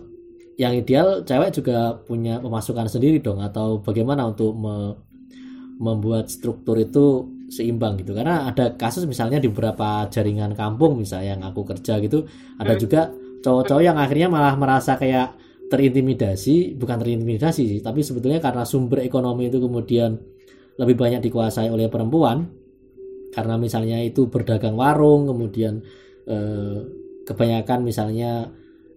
yang ideal cewek juga punya pemasukan sendiri dong atau bagaimana untuk me membuat struktur itu seimbang gitu karena ada kasus misalnya di beberapa jaringan kampung misalnya yang aku kerja gitu ada hmm. juga cowok-cowok yang akhirnya malah merasa kayak terintimidasi bukan terintimidasi sih tapi sebetulnya karena sumber ekonomi itu kemudian lebih banyak dikuasai oleh perempuan karena misalnya itu berdagang warung kemudian eh, kebanyakan misalnya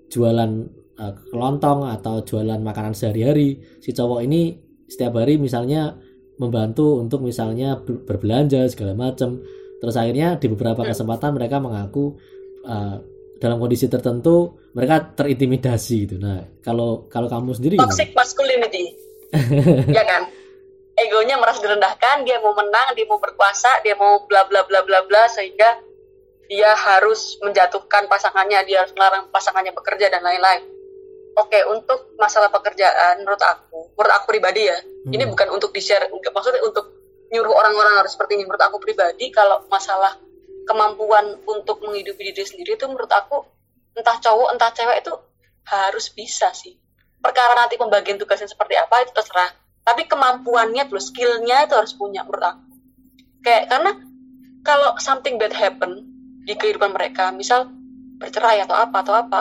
jualan eh, kelontong atau jualan makanan sehari-hari si cowok ini setiap hari misalnya membantu untuk misalnya berbelanja segala macam terus akhirnya di beberapa kesempatan mereka mengaku uh, dalam kondisi tertentu mereka terintimidasi gitu. Nah, kalau kalau kamu sendiri toxic gimana? masculinity. [LAUGHS] ya kan? Egonya merasa direndahkan, dia mau menang, dia mau berkuasa, dia mau bla bla bla bla bla sehingga dia harus menjatuhkan pasangannya, dia harus melarang pasangannya bekerja dan lain-lain. Oke, untuk masalah pekerjaan menurut aku, menurut aku pribadi ya, hmm. ini bukan untuk di-share, maksudnya untuk nyuruh orang-orang harus seperti ini. Menurut aku pribadi kalau masalah kemampuan untuk menghidupi diri sendiri itu menurut aku entah cowok entah cewek itu harus bisa sih perkara nanti pembagian tugasnya seperti apa itu terserah tapi kemampuannya plus skillnya itu harus punya menurut aku kayak karena kalau something bad happen di kehidupan mereka misal bercerai atau apa atau apa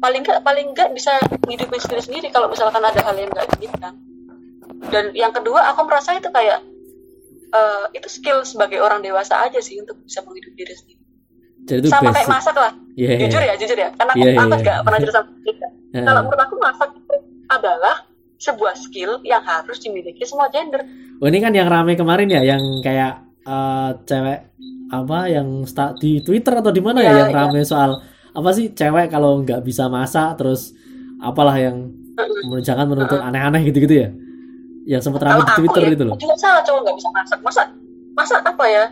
paling nggak paling nggak bisa menghidupi sendiri sendiri kalau misalkan ada hal yang nggak diinginkan dan yang kedua aku merasa itu kayak uh, itu skill sebagai orang dewasa aja sih untuk bisa menghidupi diri sendiri. Jadi sama basic. kayak masak lah. Yeah, jujur ya, jujur ya. Karena aku, yeah, yeah, yeah. gak pernah jadi sama [LAUGHS] yeah. Kalau menurut aku masak itu adalah sebuah skill yang harus dimiliki semua gender. Oh ini kan yang ramai kemarin ya, yang kayak uh, cewek apa yang start di Twitter atau di mana yeah, ya yang yeah. ramai soal apa sih cewek kalau nggak bisa masak terus apalah yang jangan menuntut aneh-aneh gitu-gitu ya yang sempat ramai di Twitter ya, itu loh. Juga salah cowok nggak bisa masak. Masa masa apa ya?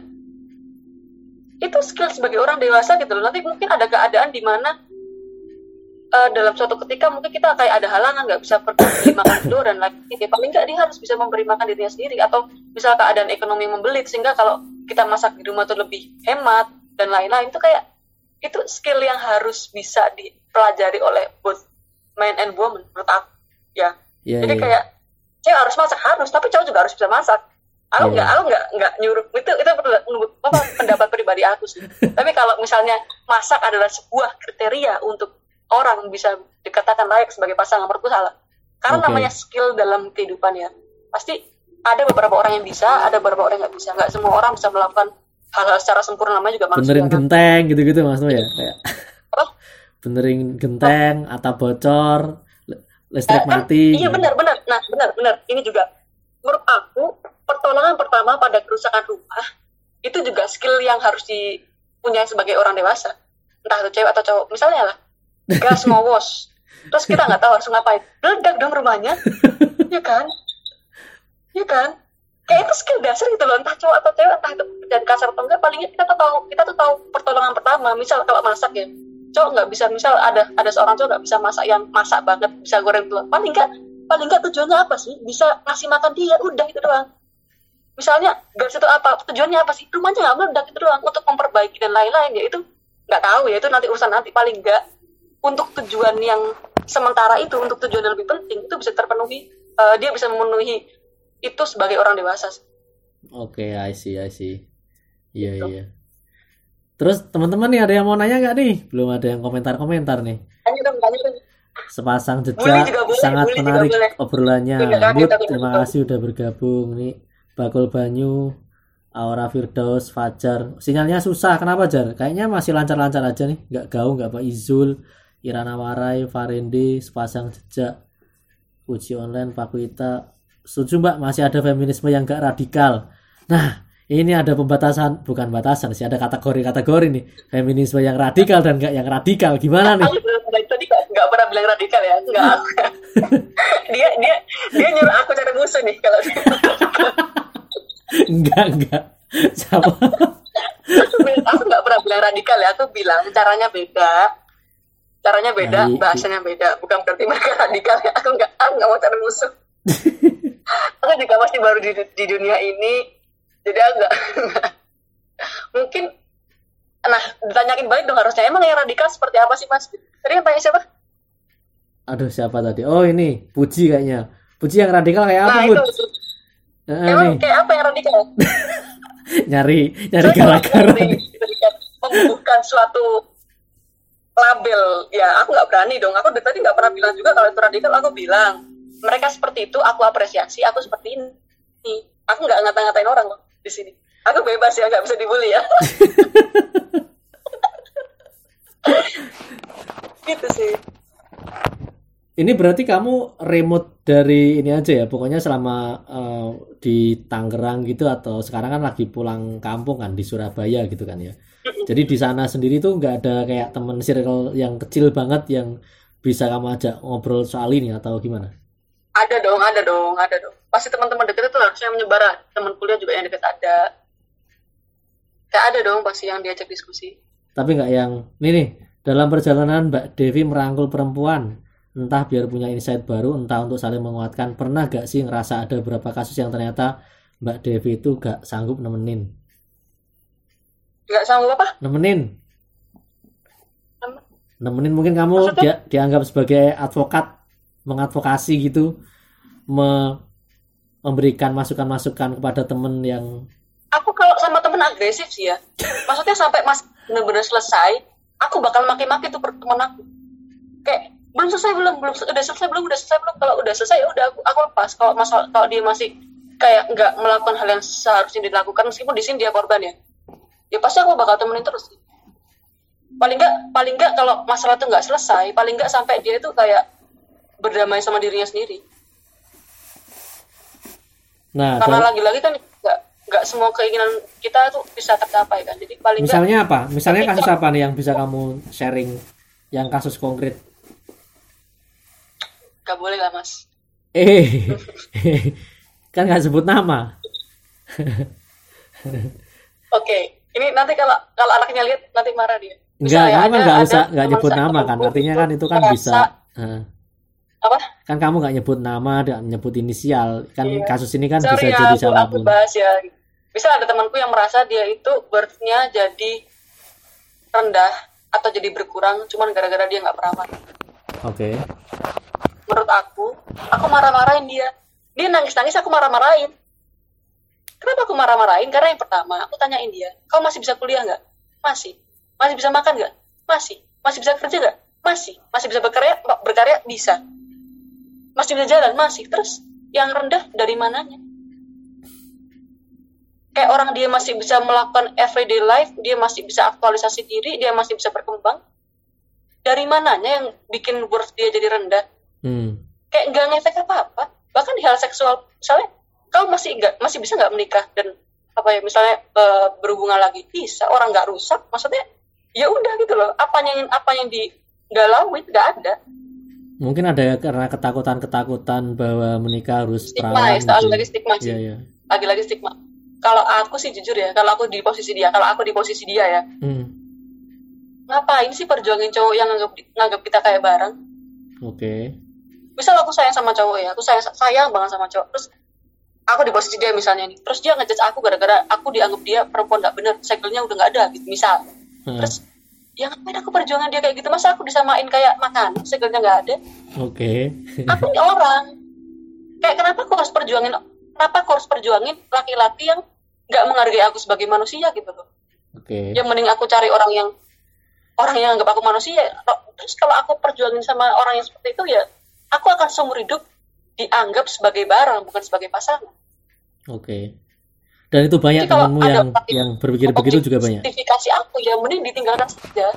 Itu skill sebagai orang dewasa gitu loh. Nanti mungkin ada keadaan di mana uh, dalam suatu ketika mungkin kita kayak ada halangan nggak bisa pergi makan [COUGHS] dulu dan lagi ya paling nggak dia harus bisa memberi makan dirinya sendiri atau misal keadaan ekonomi membelit sehingga kalau kita masak di rumah tuh lebih hemat dan lain-lain itu kayak itu skill yang harus bisa dipelajari oleh both man and woman menurut aku ya yeah, jadi yeah. kayak cewek harus masak harus tapi cowok juga harus bisa masak aku iya. nggak yeah. aku nggak nggak nyuruh itu itu apa pendapat pribadi aku sih [LAUGHS] tapi kalau misalnya masak adalah sebuah kriteria untuk orang bisa dikatakan layak sebagai pasangan menurutku salah karena okay. namanya skill dalam kehidupan ya pasti ada beberapa orang yang bisa ada beberapa orang yang nggak bisa nggak semua orang bisa melakukan hal-hal secara sempurna namanya juga manusia benerin kan? genteng gitu-gitu mas ya? Kayak benerin genteng atau bocor listrik eh, mati iya benar benar nah benar benar ini juga. Menurut aku pertolongan pertama pada kerusakan rumah itu juga skill yang harus dipunyai sebagai orang dewasa. Entah itu cewek atau cowok. Misalnya lah gas ngowos terus kita nggak tahu harus ngapain. Meledak dong rumahnya. [LAUGHS] Ya kan? Ya kan kayak itu skill dasar gitu loh. Entah cowok atau cewek entah itu dan kasar atau enggak palingnya kita tuh tahu kita tuh tahu pertolongan pertama. Misal kalau masak ya cowok nggak bisa misal ada ada seorang cowok nggak bisa masak yang masak banget bisa goreng telur. Paling enggak paling enggak tujuannya apa sih? Bisa ngasih makan dia udah itu doang. Misalnya gas itu apa tujuannya apa sih? Rumahnya nggak meledak itu doang untuk memperbaiki dan lain-lain. Ya itu nggak tahu ya itu nanti urusan nanti. Paling enggak untuk tujuan yang sementara itu untuk tujuan yang lebih penting itu bisa terpenuhi uh, dia bisa memenuhi itu sebagai orang dewasa oke okay, I see I see. Iya gitu. iya. Terus teman-teman nih ada yang mau nanya nggak nih? Belum ada yang komentar-komentar nih. Tanya dong tanya dong. Sepasang jejak sangat menarik obrolannya. Bud terima kasih udah bergabung nih. Bakul Banyu Aura Firdaus Fajar. Sinyalnya susah kenapa Jar? Kayaknya masih lancar-lancar aja nih. Nggak gaung nggak Pak Izul Irana Warai Farendi sepasang jejak. Uji online Pak Wita setuju mbak? Masih ada feminisme yang gak radikal. Nah ini ada pembatasan bukan batasan sih ada kategori-kategori nih. Feminisme yang radikal dan gak yang radikal. Gimana nih? Tadi nggak pernah bilang radikal ya? Nggak [LAUGHS] [LAUGHS] dia dia dia nyuruh aku cari musuh nih kalau enggak enggak. Sama. Aku nggak pernah bilang radikal ya aku bilang caranya beda. Caranya beda bahasanya beda. Bukan berarti mereka radikal ya aku nggak aku nggak mau cari musuh [LAUGHS] aku juga masih baru di, di dunia ini. Jadi agak [LAUGHS] mungkin nah ditanyakin balik dong harusnya. Emang yang radikal seperti apa sih mas? Tadi yang tanya siapa? Aduh siapa tadi? Oh ini. Puji kayaknya. Puji yang radikal kayak apa nah, itu, Uh, emang nih. kayak apa yang radikal? [LAUGHS] Nyari nyari gara-gara membutuhkan suatu label. Ya aku nggak berani dong. Aku dari tadi nggak pernah bilang juga kalau itu radikal aku bilang mereka seperti itu aku apresiasi aku seperti ini. Aku nggak ngata-ngatain orang loh di sini. Aku bebas ya nggak bisa dibully ya. [LAUGHS] Gitu sih. Ini berarti kamu remote dari ini aja ya? Pokoknya selama uh, di Tangerang gitu atau sekarang kan lagi pulang kampung kan di Surabaya gitu kan ya? Jadi di sana sendiri tuh nggak ada kayak temen circle yang kecil banget yang bisa kamu ajak ngobrol soal ini atau gimana ada dong ada dong ada dong. Pasti teman-teman deket itu harusnya menyebar teman kuliah juga yang deket ada. Kayak ada dong pasti yang diajak diskusi. Tapi nggak yang ini nih. Dalam perjalanan Mbak Devi merangkul perempuan entah biar punya insight baru entah untuk saling menguatkan pernah gak sih ngerasa ada beberapa kasus yang ternyata Mbak Devi itu gak sanggup nemenin? Gak sanggup apa? Nemenin. Nemenin mungkin kamu dia, dianggap sebagai advokat mengadvokasi gitu me memberikan masukan-masukan kepada temen yang aku kalau sama temen agresif sih ya. Maksudnya sampai mas benar-benar selesai aku bakal maki-maki tuh temen aku. Kayak belum selesai belum belum udah selesai belum udah selesai belum. Kalau udah selesai ya udah aku aku lepas. Kalau masalah kalau dia masih kayak nggak melakukan hal yang seharusnya dilakukan meskipun di sini dia korban ya ya pasti aku bakal temenin terus. Paling nggak paling nggak kalau masalah itu nggak selesai paling nggak sampai dia itu kayak berdamai sama dirinya sendiri nah karena lagi-lagi kan nggak nggak semua keinginan kita tuh bisa tercapai kan. Jadi paling misalnya gak, apa? Misalnya kasus apa nih yang bisa kamu sharing? Yang kasus konkret? Gak boleh lah mas. Eh [LAUGHS] kan nggak sebut nama. [LAUGHS] Oke okay. ini nanti kalau kalau anaknya lihat nanti marah dia. Enggak, ya, kan nggak usah nggak nyebut nama kan? artinya kan itu kan bisa. Uh apa? Kan kamu nggak nyebut nama dan nyebut inisial. Kan iya. kasus ini kan Sorry bisa ya, jadi aku, siapa pun. aku bahas ya. Bisa ada temanku yang merasa dia itu birthnya jadi rendah atau jadi berkurang cuman gara-gara dia nggak perawat oke. Okay. menurut aku aku marah-marahin dia. Dia nangis-nangis aku marah-marahin. Kenapa aku marah-marahin? Karena yang pertama aku tanyain dia kau masih bisa kuliah nggak? Masih. Masih bisa makan nggak? Masih. Masih bisa kerja nggak? Masih. Masih bisa berkarya berkarya? Bisa masih bisa jalan masih terus yang rendah dari mananya kayak orang dia masih bisa melakukan everyday life, dia masih bisa aktualisasi diri, dia masih bisa berkembang. Dari mananya yang bikin worth dia jadi rendah? Hmm. Kayak nggak ngefek apa-apa. Bahkan di hal seksual, misalnya kau masih nggak masih bisa nggak menikah dan apa ya misalnya uh, berhubungan lagi bisa orang nggak rusak maksudnya ya udah gitu loh apa yang apa yang digalauin nggak ada mungkin ada karena ketakutan ketakutan bahwa menikah harus stigma ya, lagi stigma sih ya, ya. lagi-lagi stigma kalau aku sih jujur ya kalau aku di posisi dia kalau aku di posisi dia ya hmm. ngapain sih perjuangin cowok yang nganggap nganggap kita kayak bareng oke okay. misal aku sayang sama cowok ya aku sayang sayang banget sama cowok terus aku di posisi dia misalnya nih terus dia ngejudge aku gara-gara aku dianggap dia perempuan gak bener segelnya udah nggak ada gitu misal hmm. terus ya ngapain aku perjuangan dia kayak gitu? Masa aku disamain kayak makan segelnya nggak ada? Oke. Okay. aku ini orang. Kayak kenapa aku harus perjuangin? Kenapa aku harus perjuangin laki-laki yang nggak menghargai aku sebagai manusia gitu loh? Oke. Okay. yang mending aku cari orang yang orang yang anggap aku manusia. Terus kalau aku perjuangin sama orang yang seperti itu ya aku akan seumur hidup dianggap sebagai barang bukan sebagai pasangan. Oke. okay. Dan itu banyak temanmu yang yang berpikir begitu juga banyak Sertifikasi aku ya mending ditinggalkan saja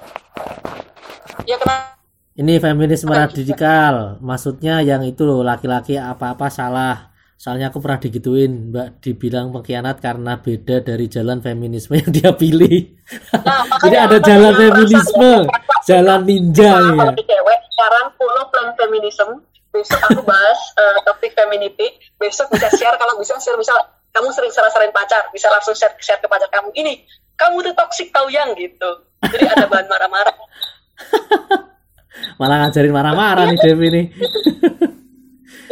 ya kenapa ini feminisme radikal maksudnya yang itu loh laki-laki apa-apa salah Soalnya aku pernah digituin, Mbak dibilang pengkhianat karena beda dari jalan feminisme yang dia pilih. Nah, [LAUGHS] Jadi ada jalan feminisme, [LAUGHS] jalan ninja nah, ya. cewek, sekarang follow plan feminism. Besok aku bahas uh, topik femininity. Besok bisa share kalau bisa share bisa kamu sering salah-salahin pacar, bisa langsung share, share ke pacar kamu. Ini kamu tuh toxic tau yang gitu. Jadi ada bahan marah-marah. [LAUGHS] Malah ngajarin marah-marah nih Devi nih. [LAUGHS]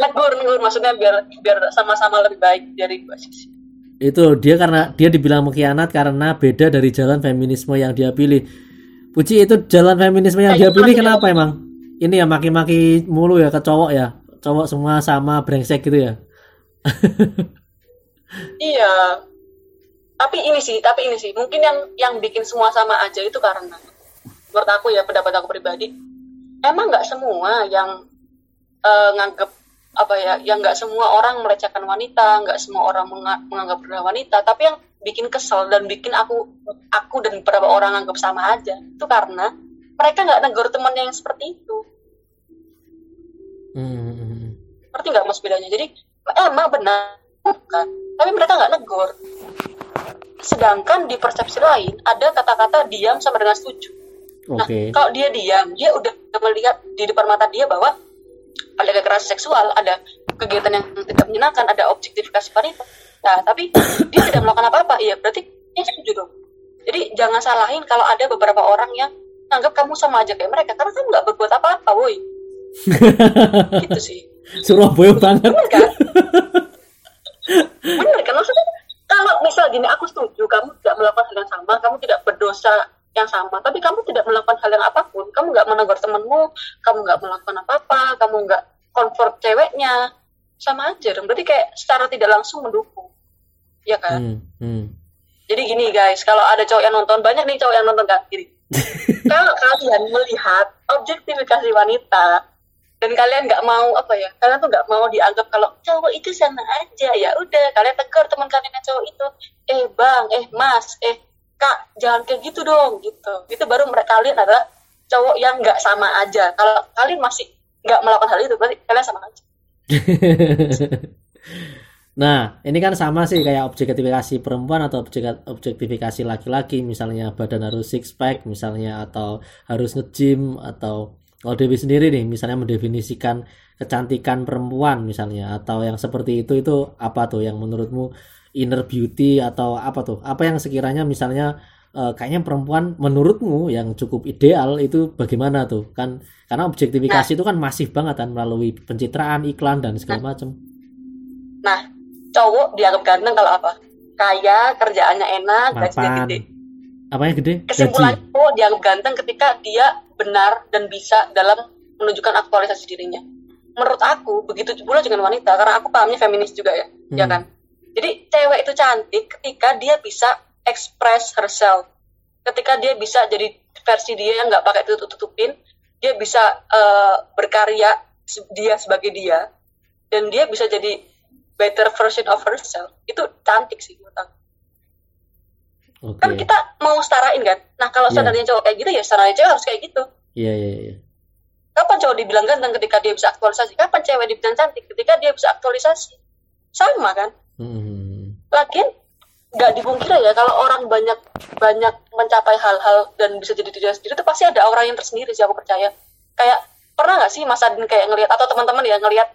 negur negur maksudnya biar biar sama-sama lebih baik dari dua sisi itu dia karena dia dibilang mengkhianat karena beda dari jalan feminisme yang dia pilih Puji itu jalan feminisme yang dia pilih kenapa emang ini ya maki-maki mulu ya ke cowok ya cowok semua sama brengsek gitu ya [LAUGHS] iya. Tapi ini sih tapi ini sih. Mungkin yang yang bikin semua sama aja itu karena menurut aku ya pendapat aku pribadi emang nggak semua yang uh, nganggep apa ya yang nggak semua orang melecehkan wanita nggak semua orang menganggap rendah wanita tapi yang bikin kesel dan bikin aku aku dan beberapa orang anggap sama aja itu karena mereka nggak negur temannya yang seperti itu. Hmm. ngerti nggak mas bedanya? Jadi emang benar bukan tapi mereka nggak negur sedangkan di persepsi lain ada kata-kata diam sama dengan setuju okay. nah kalau dia diam dia udah melihat di depan mata dia bahwa ada kekerasan seksual, ada kegiatan yang tidak menyenangkan, ada objektifikasi wanita. Nah, tapi dia tidak melakukan apa-apa, iya berarti dia setuju dong. Jadi jangan salahin kalau ada beberapa orang yang anggap kamu sama aja kayak mereka karena kamu nggak berbuat apa-apa, woi. [LAUGHS] gitu sih. Surabaya banget. Kan? [LAUGHS] Bener kan? Maksudnya kalau misal gini, aku setuju kamu tidak melakukan hal yang sama, kamu tidak berdosa yang sama tapi kamu tidak melakukan hal yang apa pun kamu nggak menegur temenmu kamu nggak melakukan apa-apa kamu nggak comfort ceweknya sama aja dong berarti kayak secara tidak langsung mendukung ya kan hmm, hmm. jadi gini guys kalau ada cowok yang nonton banyak nih cowok yang nonton kan [LAUGHS] kalau kalian melihat objektifikasi wanita dan kalian nggak mau apa ya kalian tuh nggak mau dianggap kalau cowok itu sama aja. Ya udah kalian tegur teman kalian yang cowok itu eh bang eh mas eh kak jangan kayak gitu dong gitu. Itu baru mereka kalian adalah cowok yang nggak sama aja. Kalau kalian masih nggak melakukan hal itu berarti kalian sama aja. [LAUGHS] Nah, ini kan sama sih kayak objektifikasi perempuan atau objektifikasi laki-laki, misalnya badan harus six pack, misalnya atau harus nge-gym atau kalau Dewi sendiri nih, misalnya mendefinisikan kecantikan perempuan misalnya atau yang seperti itu itu apa tuh yang menurutmu inner beauty atau apa tuh? Apa yang sekiranya misalnya uh, kayaknya perempuan menurutmu yang cukup ideal itu bagaimana tuh? Kan karena objektifikasi nah, itu kan masif banget kan melalui pencitraan iklan dan segala nah, macam. Nah cowok dianggap ganteng kalau apa? Kaya kerjaannya enak gajinya gede. Apa yang gede? Kesimpulan cowok dianggap ganteng ketika dia benar dan bisa dalam menunjukkan aktualisasi dirinya. Menurut aku begitu pula dengan wanita karena aku pahamnya feminis juga ya, hmm. ya kan? Jadi cewek itu cantik ketika dia bisa express herself. Ketika dia bisa jadi versi dia yang nggak pakai tutup tutupin dia bisa uh, berkarya dia sebagai dia dan dia bisa jadi better version of herself itu cantik sih menurut aku Okay. Kan kita mau setarain kan. Nah kalau yeah. standarnya cowok kayak gitu ya standarnya cewek harus kayak gitu. Iya yeah, iya yeah, iya. Yeah. Kapan cowok dibilang ganteng ketika dia bisa aktualisasi? Kapan cewek dibilang cantik ketika dia bisa aktualisasi? Sama kan? Mm-hmm. Lagian nggak dipungkiri ya kalau orang banyak banyak mencapai hal-hal dan bisa jadi diri sendiri itu pasti ada orang yang tersendiri sih aku percaya. Kayak pernah nggak sih Mas Adin kayak ngelihat atau teman-teman ya ngelihat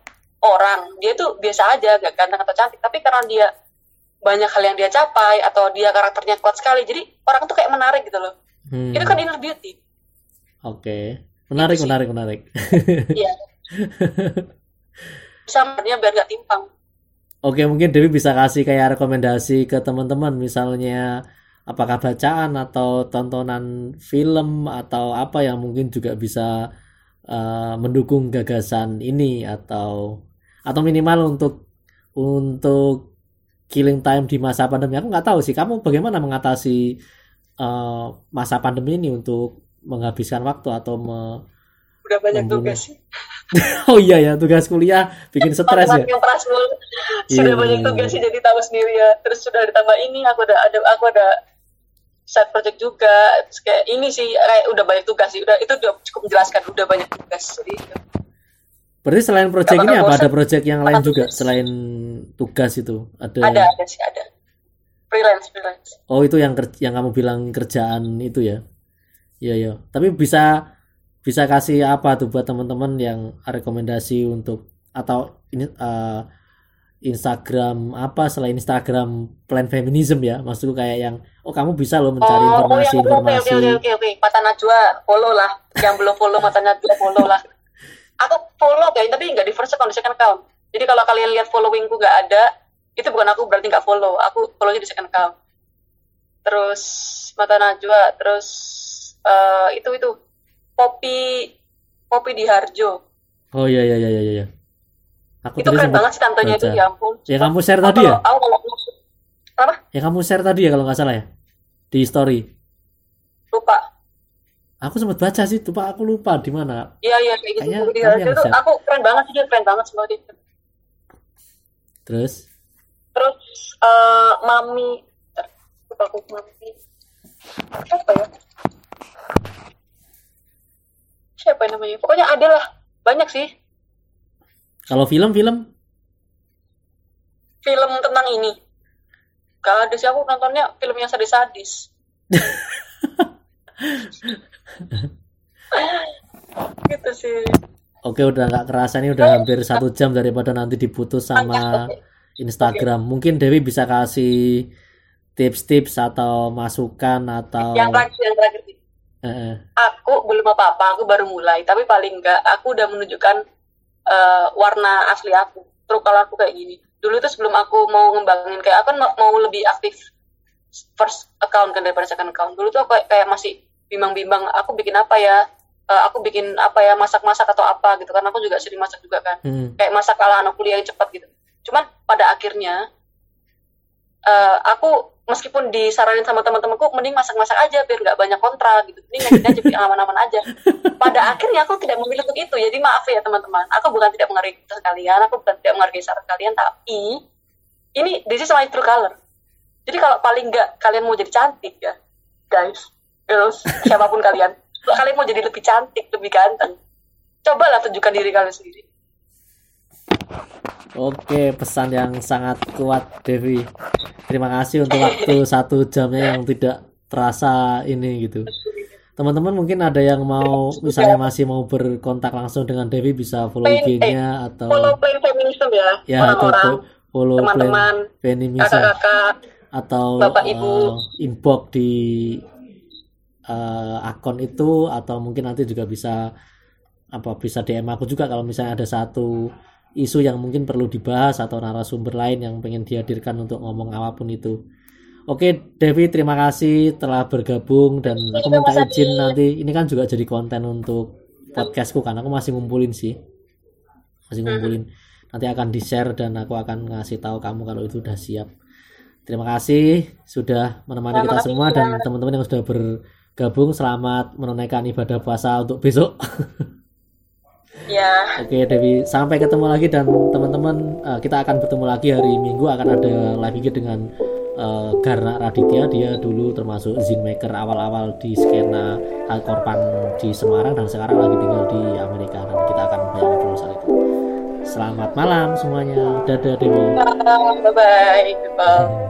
orang dia tuh biasa aja gak ganteng atau cantik tapi karena dia banyak hal yang dia capai atau dia karakternya kuat sekali. Jadi orang tuh kayak menarik gitu loh. Hmm. itu kan inner beauty. Oke. Okay. menarik gitu menarik menarik. Iya. [LAUGHS] Samanya biar gak timpang. Oke mungkin Dewi bisa kasih kayak rekomendasi ke teman-teman. Misalnya apakah bacaan atau tontonan film atau apa yang mungkin juga bisa uh, mendukung gagasan ini atau atau minimal untuk untuk killing time di masa pandemi. Aku nggak tahu sih kamu bagaimana mengatasi uh, masa pandemi ini untuk menghabiskan waktu atau me udah banyak membunuh. tugas. Sih [LAUGHS] oh iya ya tugas kuliah bikin stres ya? yang keras sudah yeah. banyak tugas sih jadi tahu sendiri ya. Terus sudah ditambah ini aku udah ada aku ada side project juga. Terus kayak ini sih kayak udah banyak tugas sih. Udah itu udah cukup menjelaskan udah banyak tugas jadi Berarti selain proyek ini apa ada proyek yang lain juga selain tugas itu? Ada Ada, ada sih ada. Freelance, freelance. Oh, itu yang yang kamu bilang kerjaan itu ya. Iya, iya. Tapi bisa bisa kasih apa tuh buat teman-teman yang rekomendasi untuk atau ini uh, Instagram apa selain Instagram plan feminism ya maksudku kayak yang oh kamu bisa loh mencari oh, informasi oh, informasi oke oke oke mata najwa follow lah yang belum follow mata najwa follow lah aku follow kayak tapi nggak di first account di second account. Jadi kalau kalian lihat followingku nggak ada itu bukan aku berarti nggak follow. Aku follownya di second account. Terus mata najwa terus uh, itu itu. Kopi kopi di Harjo oh iya iya iya iya iya. Aku itu keren banget sih tantenya itu ya ampun. Ya kamu share tadi ya? aku kalau apa? Ya kamu share tadi ya kalau nggak salah ya? Di story. Lupa Aku sempat baca sih, tuh Pak, aku lupa di mana. Iya iya kayak gitu. Kayaknya itu aku keren banget sih, keren banget semua itu. Terus? Terus uh, mami, aku mami. Apa ya? Siapa yang namanya? Pokoknya ada lah, banyak sih. Kalau film-film? Film tentang ini. Gak ada sih aku nontonnya film yang sadis-sadis. [LAUGHS] [LAUGHS] gitu sih. Oke udah nggak kerasa nih udah hampir satu jam daripada nanti diputus sama Instagram. Mungkin Dewi bisa kasih tips-tips atau masukan atau yang terakhir yang terakhir uh. aku belum apa-apa aku baru mulai. Tapi paling enggak aku udah menunjukkan uh, warna asli aku. Terus kalau aku kayak gini. Dulu tuh sebelum aku mau ngembangin kayak aku kan mau lebih aktif first account kan daripada second account. Dulu tuh aku kayak, masih bimbang-bimbang aku bikin apa ya? Uh, aku bikin apa ya? Masak-masak atau apa? Gitu karena aku juga sering masak juga kan. Hmm. kayak masak ala anak kuliah yang cepat gitu. Cuman pada akhirnya uh, aku meskipun disaranin sama teman-temanku mending masak-masak aja biar nggak banyak kontra gitu. Mending [LAUGHS] ngedit aja biar aman-aman aja. Pada akhirnya aku tidak memilih untuk itu. Jadi maaf ya teman-teman. Aku bukan tidak menghargai kalian aku bukan tidak menghargai saran kalian tapi ini this is my true color jadi kalau paling nggak kalian mau jadi cantik ya guys girls siapa pun kalian kalau kalian mau jadi lebih cantik lebih ganteng cobalah tunjukkan diri kalian sendiri Oke, pesan yang sangat kuat Devi. Terima kasih untuk waktu [LAUGHS] satu jamnya yang tidak terasa ini gitu. Teman-teman mungkin ada yang mau misalnya masih mau berkontak langsung dengan Devi bisa follow IG-nya atau follow plan feminism ya. Ya, orang-orang, follow teman-teman, feminism kakak-kakak, atau bapak ibu. uh, inbox di uh, akun itu atau mungkin nanti juga bisa apa bisa DM aku juga kalau misalnya ada satu isu yang mungkin perlu dibahas atau narasumber lain yang pengen dihadirkan untuk ngomong apa pun itu. Oke Devi terima kasih telah bergabung dan aku minta izin nanti ini kan juga jadi konten untuk podcastku kan aku masih ngumpulin sih. Masih ngumpulin. Nanti akan di share dan aku akan ngasih tahu kamu kalau itu udah siap terima kasih sudah menemani kita semua dan teman-teman yang sudah bergabung selamat menunaikan ibadah puasa untuk besok [LAUGHS] Ya. Oke Devi, sampai ketemu lagi dan teman-teman uh, kita akan bertemu lagi hari Minggu akan ada live IG dengan uh, Garna Raditya dia dulu termasuk zin maker awal-awal di skena korban di Semarang dan sekarang lagi tinggal di Amerika dan kita akan banyak ngobrol soal itu. Selamat malam semuanya. Dadah Dewi. Bye bye. bye.